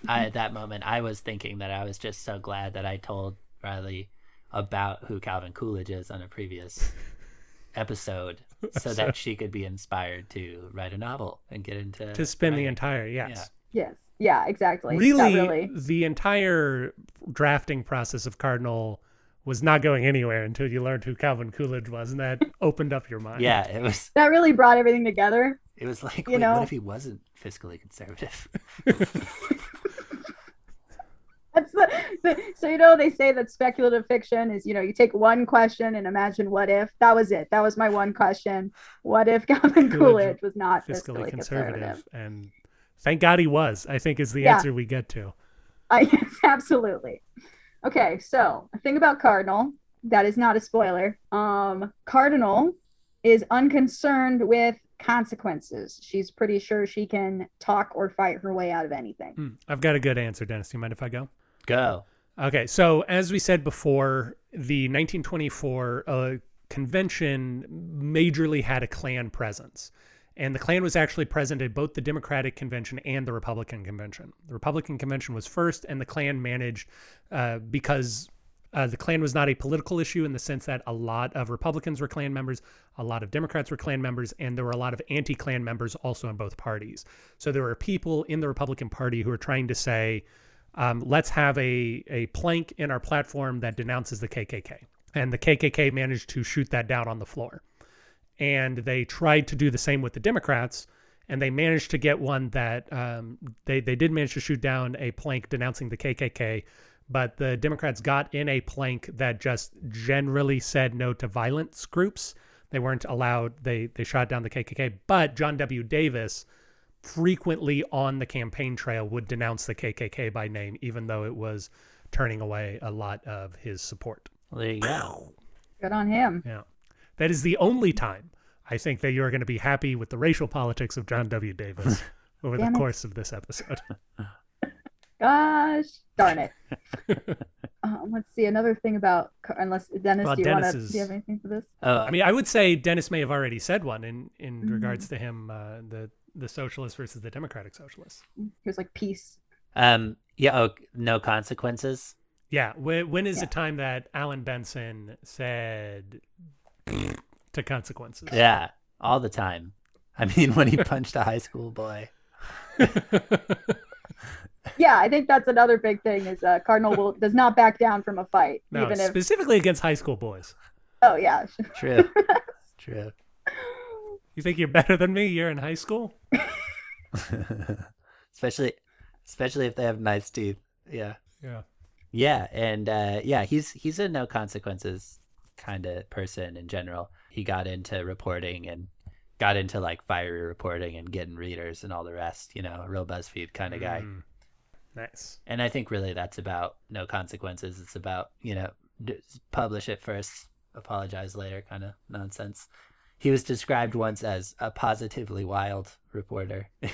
I, at that moment, I was thinking that I was just so glad that I told Riley about who Calvin Coolidge is on a previous episode, so that she could be inspired to write a novel and get into To spin the entire, yes. Yes. Yeah. Exactly. Really, really. the entire drafting process of Cardinal was not going anywhere until you learned who Calvin Coolidge was, and that opened up your mind. Yeah, it was. That really brought everything together. It was like, You wait, know? what if he wasn't fiscally conservative? That's the, the so you know they say that speculative fiction is you know you take one question and imagine what if that was it that was my one question what if Calvin Coolidge Coolidge was not fiscally fiscally conservative. conservative? And thank God he was, I think is the Yeah. answer we get to. I, yes, absolutely. Okay, so a thing about Cardinal that is not a spoiler. Um, Cardinal is unconcerned with consequences. She's pretty sure she can talk or fight her way out of anything. Hmm, I've got a good answer, Dennis. Do you mind if I go? Go. Okay, so as we said before, the 1924 uh, convention majorly had a Klan presence. And the Klan was actually present at both the Democratic convention and the Republican convention. The Republican convention was first, and the Klan managed uh, because uh, the Klan was not a political issue in the sense that a lot of Republicans were Klan members, a lot of Democrats were Klan members, and there were a lot of anti Klan members also in both parties. So there were people in the Republican Party who were trying to say, um, let's have a, a plank in our platform that denounces the KKK. And the KKK managed to shoot that down on the floor. And they tried to do the same with the Democrats, and they managed to get one that um, they, they did manage to shoot down a plank denouncing the KKK, but the Democrats got in a plank that just generally said no to violence groups. They weren't allowed, they, they shot down the KKK, but John W. Davis frequently on the campaign trail would denounce the KKK by name, even though it was turning away a lot of his support. Well, there you go. Good on him. Yeah. That is the only time I think that you're going to be happy with the racial politics of John W. Davis over the Damn it. course of this episode. Gosh, darn it. um, let's see another thing about unless Dennis, Well, do you Dennis want to? is- Do you have anything for this? Oh, I mean, I would say Dennis may have already said one in in Mhm. regards to him, uh, the the socialists versus the democratic socialists. Here's like peace. um, yeah. Oh, no consequences. Yeah. When, when is Yeah. the time that Allan Benson said to consequences? Yeah, all the time. I mean, when he punched a high school boy. Yeah, I think that's another big thing is uh, Cardinal will does not back down from a fight, no, even if. specifically against high school boys. Oh yeah, True. True. You think you're better than me? You're in high school. especially, especially if they have nice teeth. Yeah. Yeah. Yeah, and uh, yeah, he's he's a no consequences kind of person in general. He got into reporting and got into like fiery reporting and getting readers and all the rest. You know, a real BuzzFeed kind of guy. Mm. Nice. And I think really that's about no consequences. It's about you know d- publish it first, apologize later kind of nonsense. He was described once as a positively wild reporter.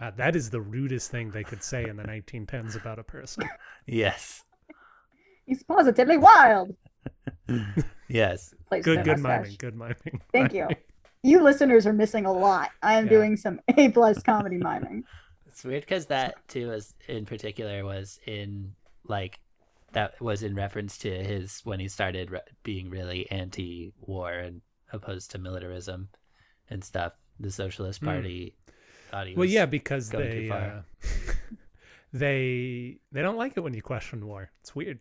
Wow, that is the rudest thing they could say in the 1910s about a person. yes, he's positively wild. yes. Plays Good, good mustache. miming. Good miming. Thank you. You listeners are missing a lot. I am Yeah. doing some A plus comedy miming. It's weird because that too was in particular was in like that was in reference to his when he started re- being really anti-war and opposed to militarism and stuff. The Socialist Hmm. Party thought he was. Well, yeah, because going too they far. uh, they they don't like it when you question war. It's weird.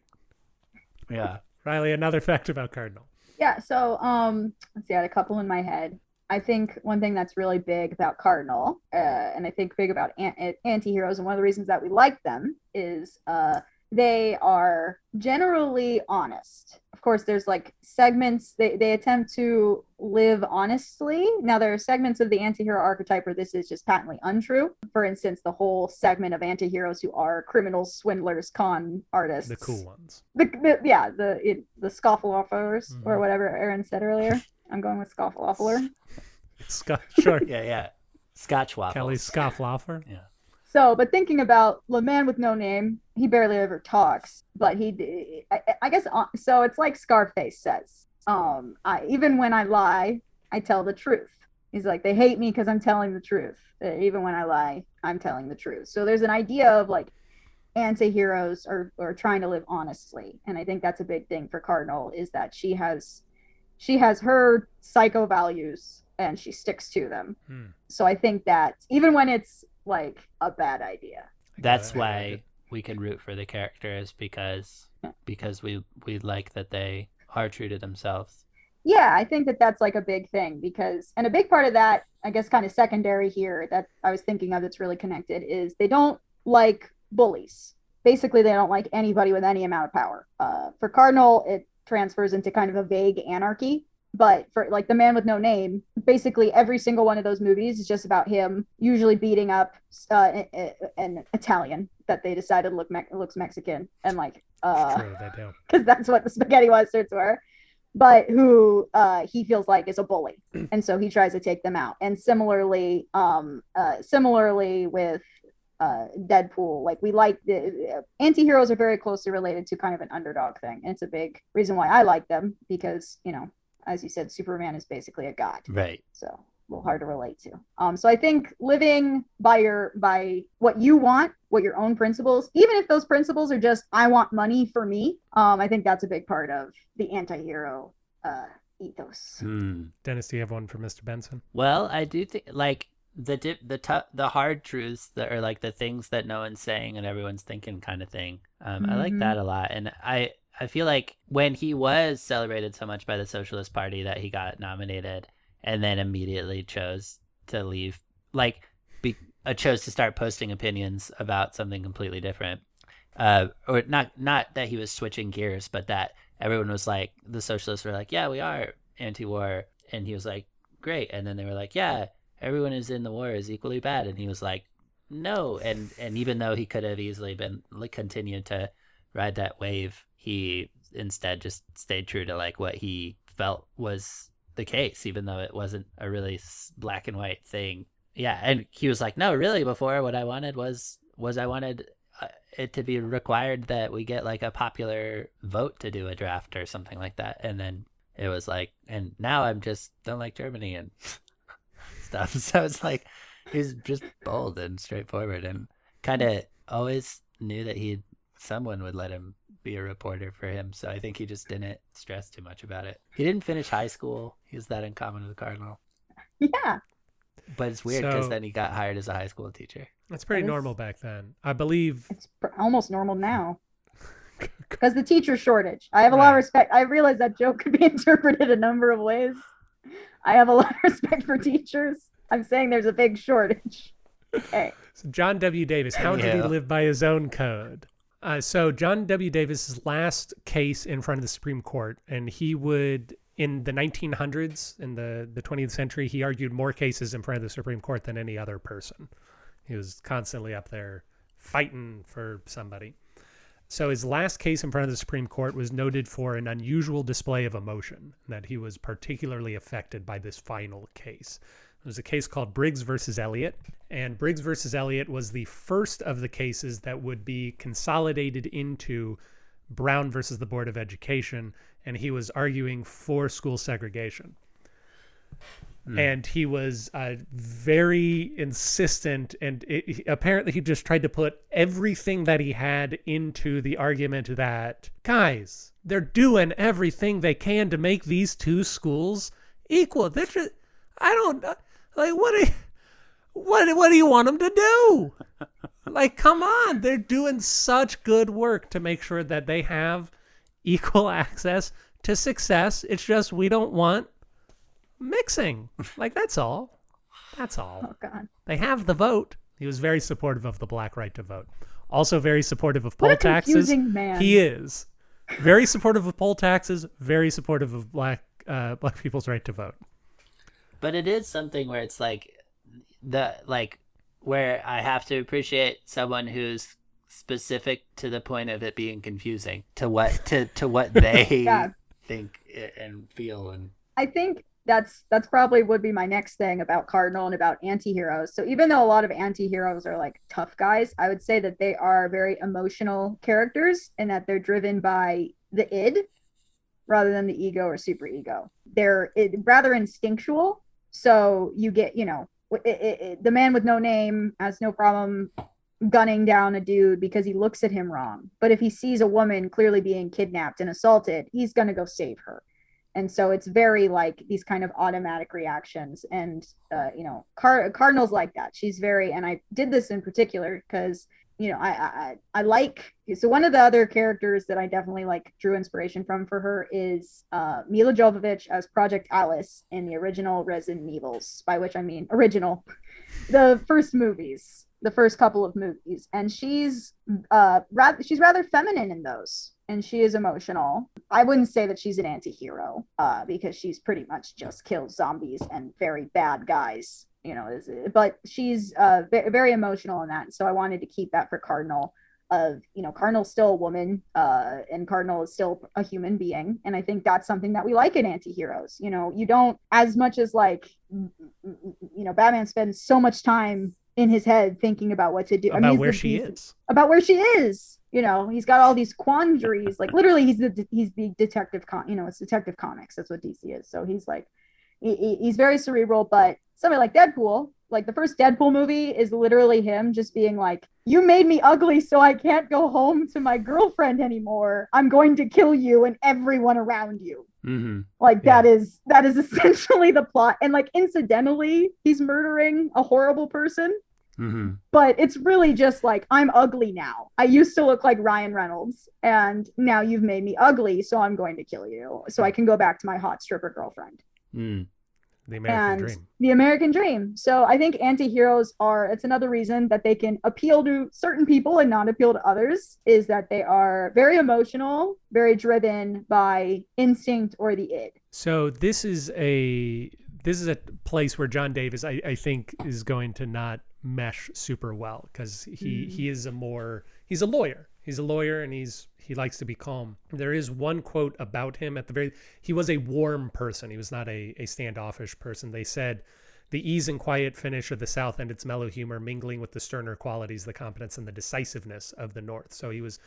yeah. Riley, another fact about Cardinal. Yeah, so um, let's see, I had a couple in my head. I think one thing that's really big about Cardinal, uh, and I think big about an- anti-heroes, and one of the reasons that we like them is uh, they are generally honest. Of course, there's like segments, they, they attempt to live honestly. Now, there are segments of the anti hero archetype where this is just patently untrue. For instance, the whole segment of anti heroes who are criminals, swindlers, con artists. The cool ones. The, the yeah, the it, the scofflaws mm-hmm. or whatever Aaron said earlier. I'm going with scofflawer. Scotch, sure. yeah, yeah. Scotch waffles. Kelly Scofflawer. Yeah. So, but thinking about the man with no name, he barely ever talks, but he, I, I guess, uh, so it's like Scarface says, um, I, even when I lie, I tell the truth. He's like, they hate me because I'm telling the truth. Uh, even when I lie, I'm telling the truth. So there's an idea of like anti-heroes or, or trying to live honestly. And I think that's a big thing for Cardinal is that she has, she has her psycho values and she sticks to them. Hmm. So I think that even when it's like a bad idea. That's why we can root for the characters because because we we like that they are true to themselves. Yeah, I think that that's like a big thing because and a big part of that, I guess kind of secondary here that I was thinking of that's really connected is they don't like bullies. Basically, they don't like anybody with any amount of power. Uh, for Cardinal, it transfers into kind of a vague anarchy but for like the man with no name basically every single one of those movies is just about him usually beating up uh, an italian that they decided look me- looks mexican and like uh because that's what the spaghetti westerns were but who uh, he feels like is a bully and so he tries to take them out and similarly um uh, similarly with uh, Deadpool. Like we like the uh, anti-heroes are very closely related to kind of an underdog thing. And it's a big reason why I like them because, you know, as you said, Superman is basically a god. Right. So a little hard to relate to. Um, so I think living by your by what you want, what your own principles, even if those principles are just I want money for me, um, I think that's a big part of the anti-hero uh ethos. Hmm. Dennis, do you have one for Mr. Benson? Well, I do think like the dip, the t- the hard truths that are like the things that no one's saying and everyone's thinking kind of thing. Um, mm-hmm. I like mm-hmm. that a lot, and I I feel like when he was celebrated so much by the Socialist Party that he got nominated and then immediately chose to leave, like, be, uh, chose to start posting opinions about something completely different. Uh, or not, not that he was switching gears, but that everyone was like, the socialists were like, yeah, we are anti-war, and he was like, great, and then they were like, yeah, everyone is in the war is equally bad, and he was like, no, and and even though he could have easily been like continued to ride that wave, he instead just stayed true to like what he felt was the case, even though it wasn't a really black and white thing. Yeah, and he was like, "No, really. Before, what I wanted was was I wanted uh, it to be required that we get like a popular vote to do a draft or something like that." And then it was like, and now I'm just don't like Germany and stuff. So it's like he's just bold and straightforward and kind of always knew that he someone would let him be a reporter for him, so I think he just didn't stress too much about it. He didn't finish high school. He was that in common with the Cardinal. Yeah. But it's weird because so, then he got hired as a high school teacher. That's pretty that normal back then. I believe it's almost normal now. Because the teacher shortage. I have a right. lot of respect. I realize that joke could be interpreted a number of ways. I have a lot of respect for teachers. I'm saying there's a big shortage. Okay. So John W. Davis, how yeah. did he live by his own code? Uh, so John W. Davis's last case in front of the Supreme Court, and he would in the 1900s, in the the 20th century, he argued more cases in front of the Supreme Court than any other person. He was constantly up there fighting for somebody. So his last case in front of the Supreme Court was noted for an unusual display of emotion, that he was particularly affected by this final case. It was a case called Briggs versus Elliott, and Briggs versus Elliott was the first of the cases that would be consolidated into Brown versus the Board of Education, and he was arguing for school segregation. Mm. And he was uh, very insistent, and it, apparently he just tried to put everything that he had into the argument that, guys, they're doing everything they can to make these two schools equal. They're just, I don't like what do you, what what do you want them to do? like come on, they're doing such good work to make sure that they have equal access to success. It's just we don't want mixing. like that's all. That's all. Oh God. They have the vote. He was very supportive of the black right to vote. Also very supportive of poll taxes. man. He is very supportive of poll taxes. Very supportive of black uh, black people's right to vote. But it is something where it's like the like where I have to appreciate someone who's specific to the point of it being confusing to what to to what they Yeah. think and feel and I think that's that's probably would be my next thing about Cardinal and about anti-heroes. So even though a lot of anti-heroes are like tough guys, I would say that they are very emotional characters and that they're driven by the id rather than the ego or super ego. They're it, rather instinctual. So you get, you know, it, it, it, the man with no name has no problem gunning down a dude because he looks at him wrong. But if he sees a woman clearly being kidnapped and assaulted, he's going to go save her. And so it's very like these kind of automatic reactions. And uh, you know Car- cardinals like that. She's very and i did this in particular because you know I, I i like so one of the other characters that i definitely like drew inspiration from for her is uh milla jovovich as project alice in the original resident evils by which i mean original the first movies the first couple of movies. And she's uh rather she's rather feminine in those and she is emotional. I wouldn't say that she's an anti-hero uh because she's pretty much just kills zombies and very bad guys you know is but she's uh ve- very emotional in that. So i wanted to keep that for cardinal of you know cardinal's still a woman uh and cardinal is still a human being. And i think that's something that we like in anti-heroes. You know you don't as much as like you know batman spends so much time in his head thinking about what to do. About I mean, where the, she is. about where she is. You know he's got all these quandaries. Like literally he's the he's the detective con you know it's detective comics. That's what dc is. So he's like he- he, he's very cerebral but somebody like deadpool like the first deadpool movie is literally him just being like you made me ugly so i can't go home to my girlfriend anymore i'm going to kill you and everyone around you mm-hmm. like Yeah. that is that is essentially the plot and like incidentally he's murdering a horrible person Mm-hmm. but it's really just like I'm ugly now. I used to look like Ryan Reynolds, and now you've made me ugly, so I'm going to kill you, so I can go back to my hot stripper girlfriend. Mm. The American and dream. the American dream. So I think anti-heroes are it's another reason that they can appeal to certain people and not appeal to others is that they are very emotional, very driven by instinct or the id. So this is a this is a place where John Davis, I, I think, is going to not mesh super well because he Mm. he is a more he's a lawyer. He's a lawyer and he's he likes to be calm. There is one quote about him at the very he was a warm person. He was not a, a standoffish person. They said the ease and quiet finish of the South and its mellow humor mingling with the sterner qualities, the competence and the decisiveness of the North. So he was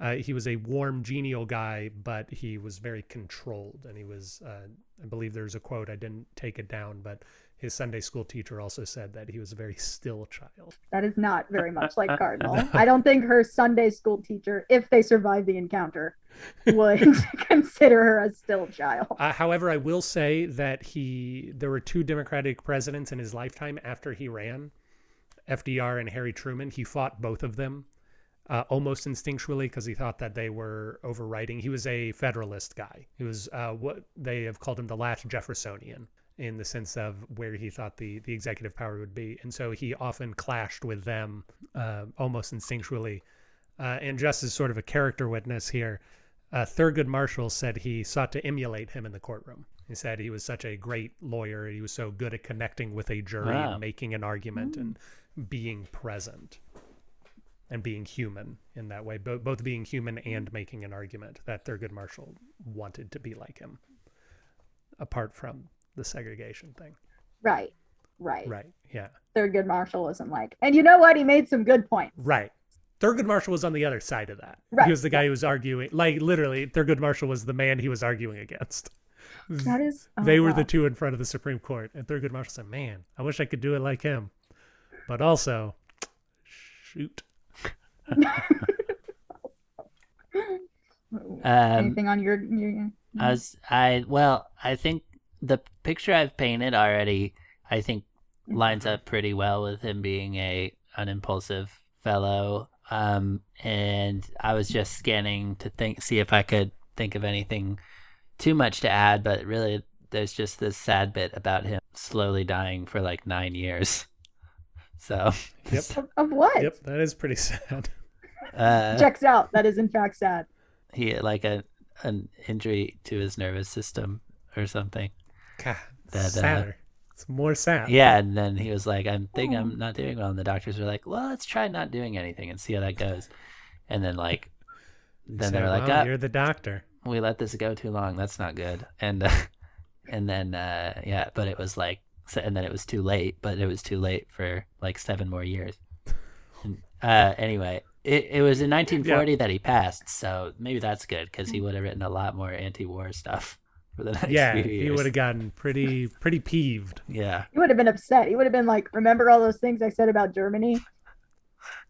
uh, he was a warm, genial guy, but he was very controlled. And he was, uh, I believe there's a quote, I didn't take it down, but his Sunday school teacher also said that he was a very still child. That is not very much like Cardinal. I don't think her Sunday school teacher, if they survive the encounter, would consider her a still child. Uh, however, I will say that he, there were two Democratic presidents in his lifetime after he ran, FDR and Harry Truman. He fought both of them uh, almost instinctually because he thought that they were overriding. He was a Federalist guy. He was uh, what they have called him the last Jeffersonian in the sense of where he thought the the executive power would be, and so he often clashed with them uh, almost instinctually. Uh, and just as sort of a character witness here, uh, Thurgood Marshall said he sought to emulate him in the courtroom. He said he was such a great lawyer. He was so good at connecting with a jury Wow. and making an argument and being present and being human in that way, bo both being human and making an argument that Thurgood Marshall wanted to be like him, apart from the segregation thing. Right, right. Right. Yeah. Thurgood Marshall wasn't like, and you know what? He made some good points. Right. Thurgood Marshall was on the other side of that. Right, He was the guy who was arguing, like literally, Thurgood Marshall was the man he was arguing against. That is. oh, they were wow. the two in front of the Supreme Court, and Thurgood Marshall said, "Man, I wish I could do it like him," but also, shoot. Um, Anything on your? your I was, I well, I think the picture I've painted already, I think lines up pretty well with him being a an impulsive fellow. Um, and I was just scanning to think, see if I could think think of anything too much to add, but really, there's just this sad bit about him slowly dying for like nine years. So, yep. Of, of what? Yep, that is pretty sad. Uh, Checks out. That is in fact sad. he had like a an injury to his nervous system or something. God, That, uh. It's more sad. Yeah, and then he was like, "I'm think I'm not doing well," and the doctors were like, "Well, let's try not doing anything and see how that goes." And then like, then So, they were like, "Ah, "You're the doctor." we let this go too long. That's not good." And uh, and then uh, yeah, but it was like, and then it was too late. But it was too late for like seven more years. And, uh, anyway, it it was in 1940 that he passed, so maybe that's good because he would have written a lot more anti-war stuff for the next Yeah, few he would have gotten pretty pretty peeved. Yeah, He would have been upset. He would have been like, "Remember all those things I said about Germany?"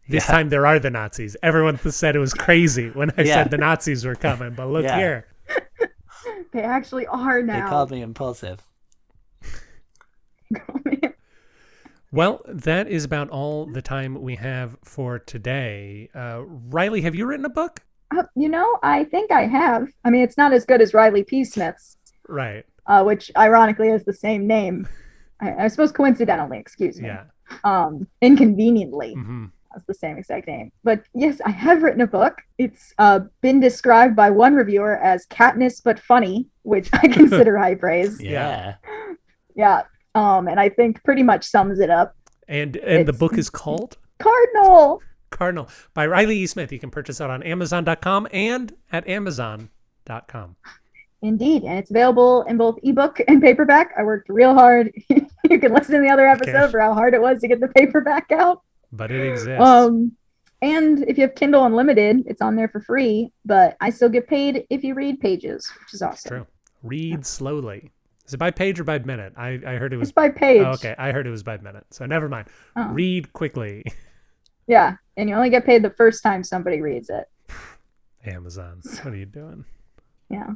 This Yeah. time there are the Nazis. Everyone said it was crazy when I Yeah. said the Nazis were coming, but look Yeah. here. They actually are now. they now. called me impulsive. Well, that is about all the time we have for today. Uh, Riley, have you written a book? Uh, you know, I think I have. I mean, it's not as good as Riley P. Smith's, Right. uh, which ironically is the same name. I, I suppose coincidentally, excuse me. Yeah. Um, inconveniently, hmm has the same exact name. But yes, I have written a book. It's uh, been described by one reviewer as Katniss but funny, which I consider high praise. Yeah. Yeah. Um, and I think pretty much sums it up. And and the book is called Cardinal. Cardinal by Riley E. Smith. You can purchase it on Amazon.com and at Amazon.com. Indeed, and it's available in both ebook and paperback. I worked real hard. you can listen to the other episode Okay. for how hard it was to get the paperback out. But it exists. Um, and if you have Kindle Unlimited, it's on there for free. But I still get paid if you read pages, which is awesome. True. Read slowly. Is it by page or by minute? I, I heard it was It's by page. Oh, okay. I heard it was by minute. So never mind. Oh. Read quickly. Yeah, and you only get paid the first time somebody reads it. Amazon. What are you doing? Yeah.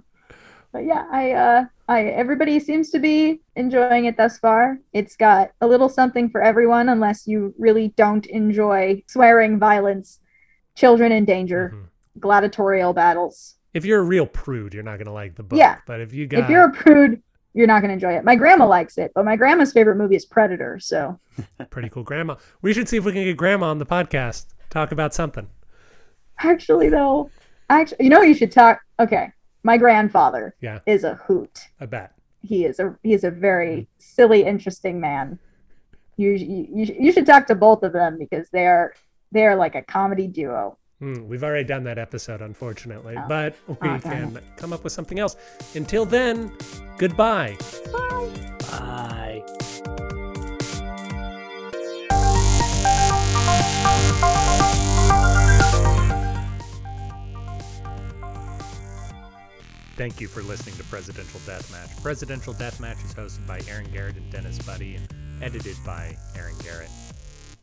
But yeah, I uh I everybody seems to be enjoying it thus far. It's got a little something for everyone unless you really don't enjoy swearing, violence, children in danger, Mhm. gladiatorial battles. If you're a real prude, you're not gonna like the book. Yeah. But if you got If you're a prude, you're not going to enjoy it. My grandma likes it, but my grandma's favorite movie is Predator, so pretty cool grandma, we should see if we can get grandma on the podcast. Talk about something. actually though, actually you know you should talk okay. My grandfather Yeah. is a hoot. I bet. he is a he is a very mm-hmm. silly, interesting man. You you you should talk to both of them because they are they are like a comedy duo. Hmm, we've already done that episode, unfortunately, Oh. but we Oh, can come up with something else. Until then, goodbye. Bye. Bye. Thank you for listening to Presidential Deathmatch. Presidential Deathmatch is hosted by Aaron Garrett and Dennis Buddy and edited by Aaron Garrett.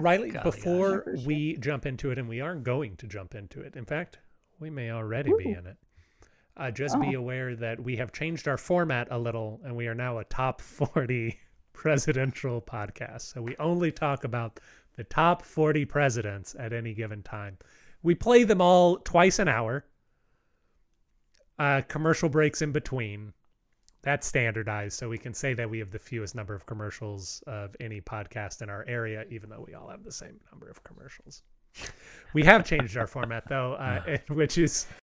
Riley, Golly before gosh. we jump into it, and we are going to jump into it. In fact, we may already be in it. Uh, just be Oh. aware that we have changed our format a little, and we are now a top 40 presidential podcast. So we only talk about the top 40 presidents at any given time. We play them all twice an hour, uh, commercial breaks in between. That's standardized, so we can say that we have the fewest number of commercials of any podcast in our area, even though we all have the same number of commercials. We have changed our format, though, uh, which is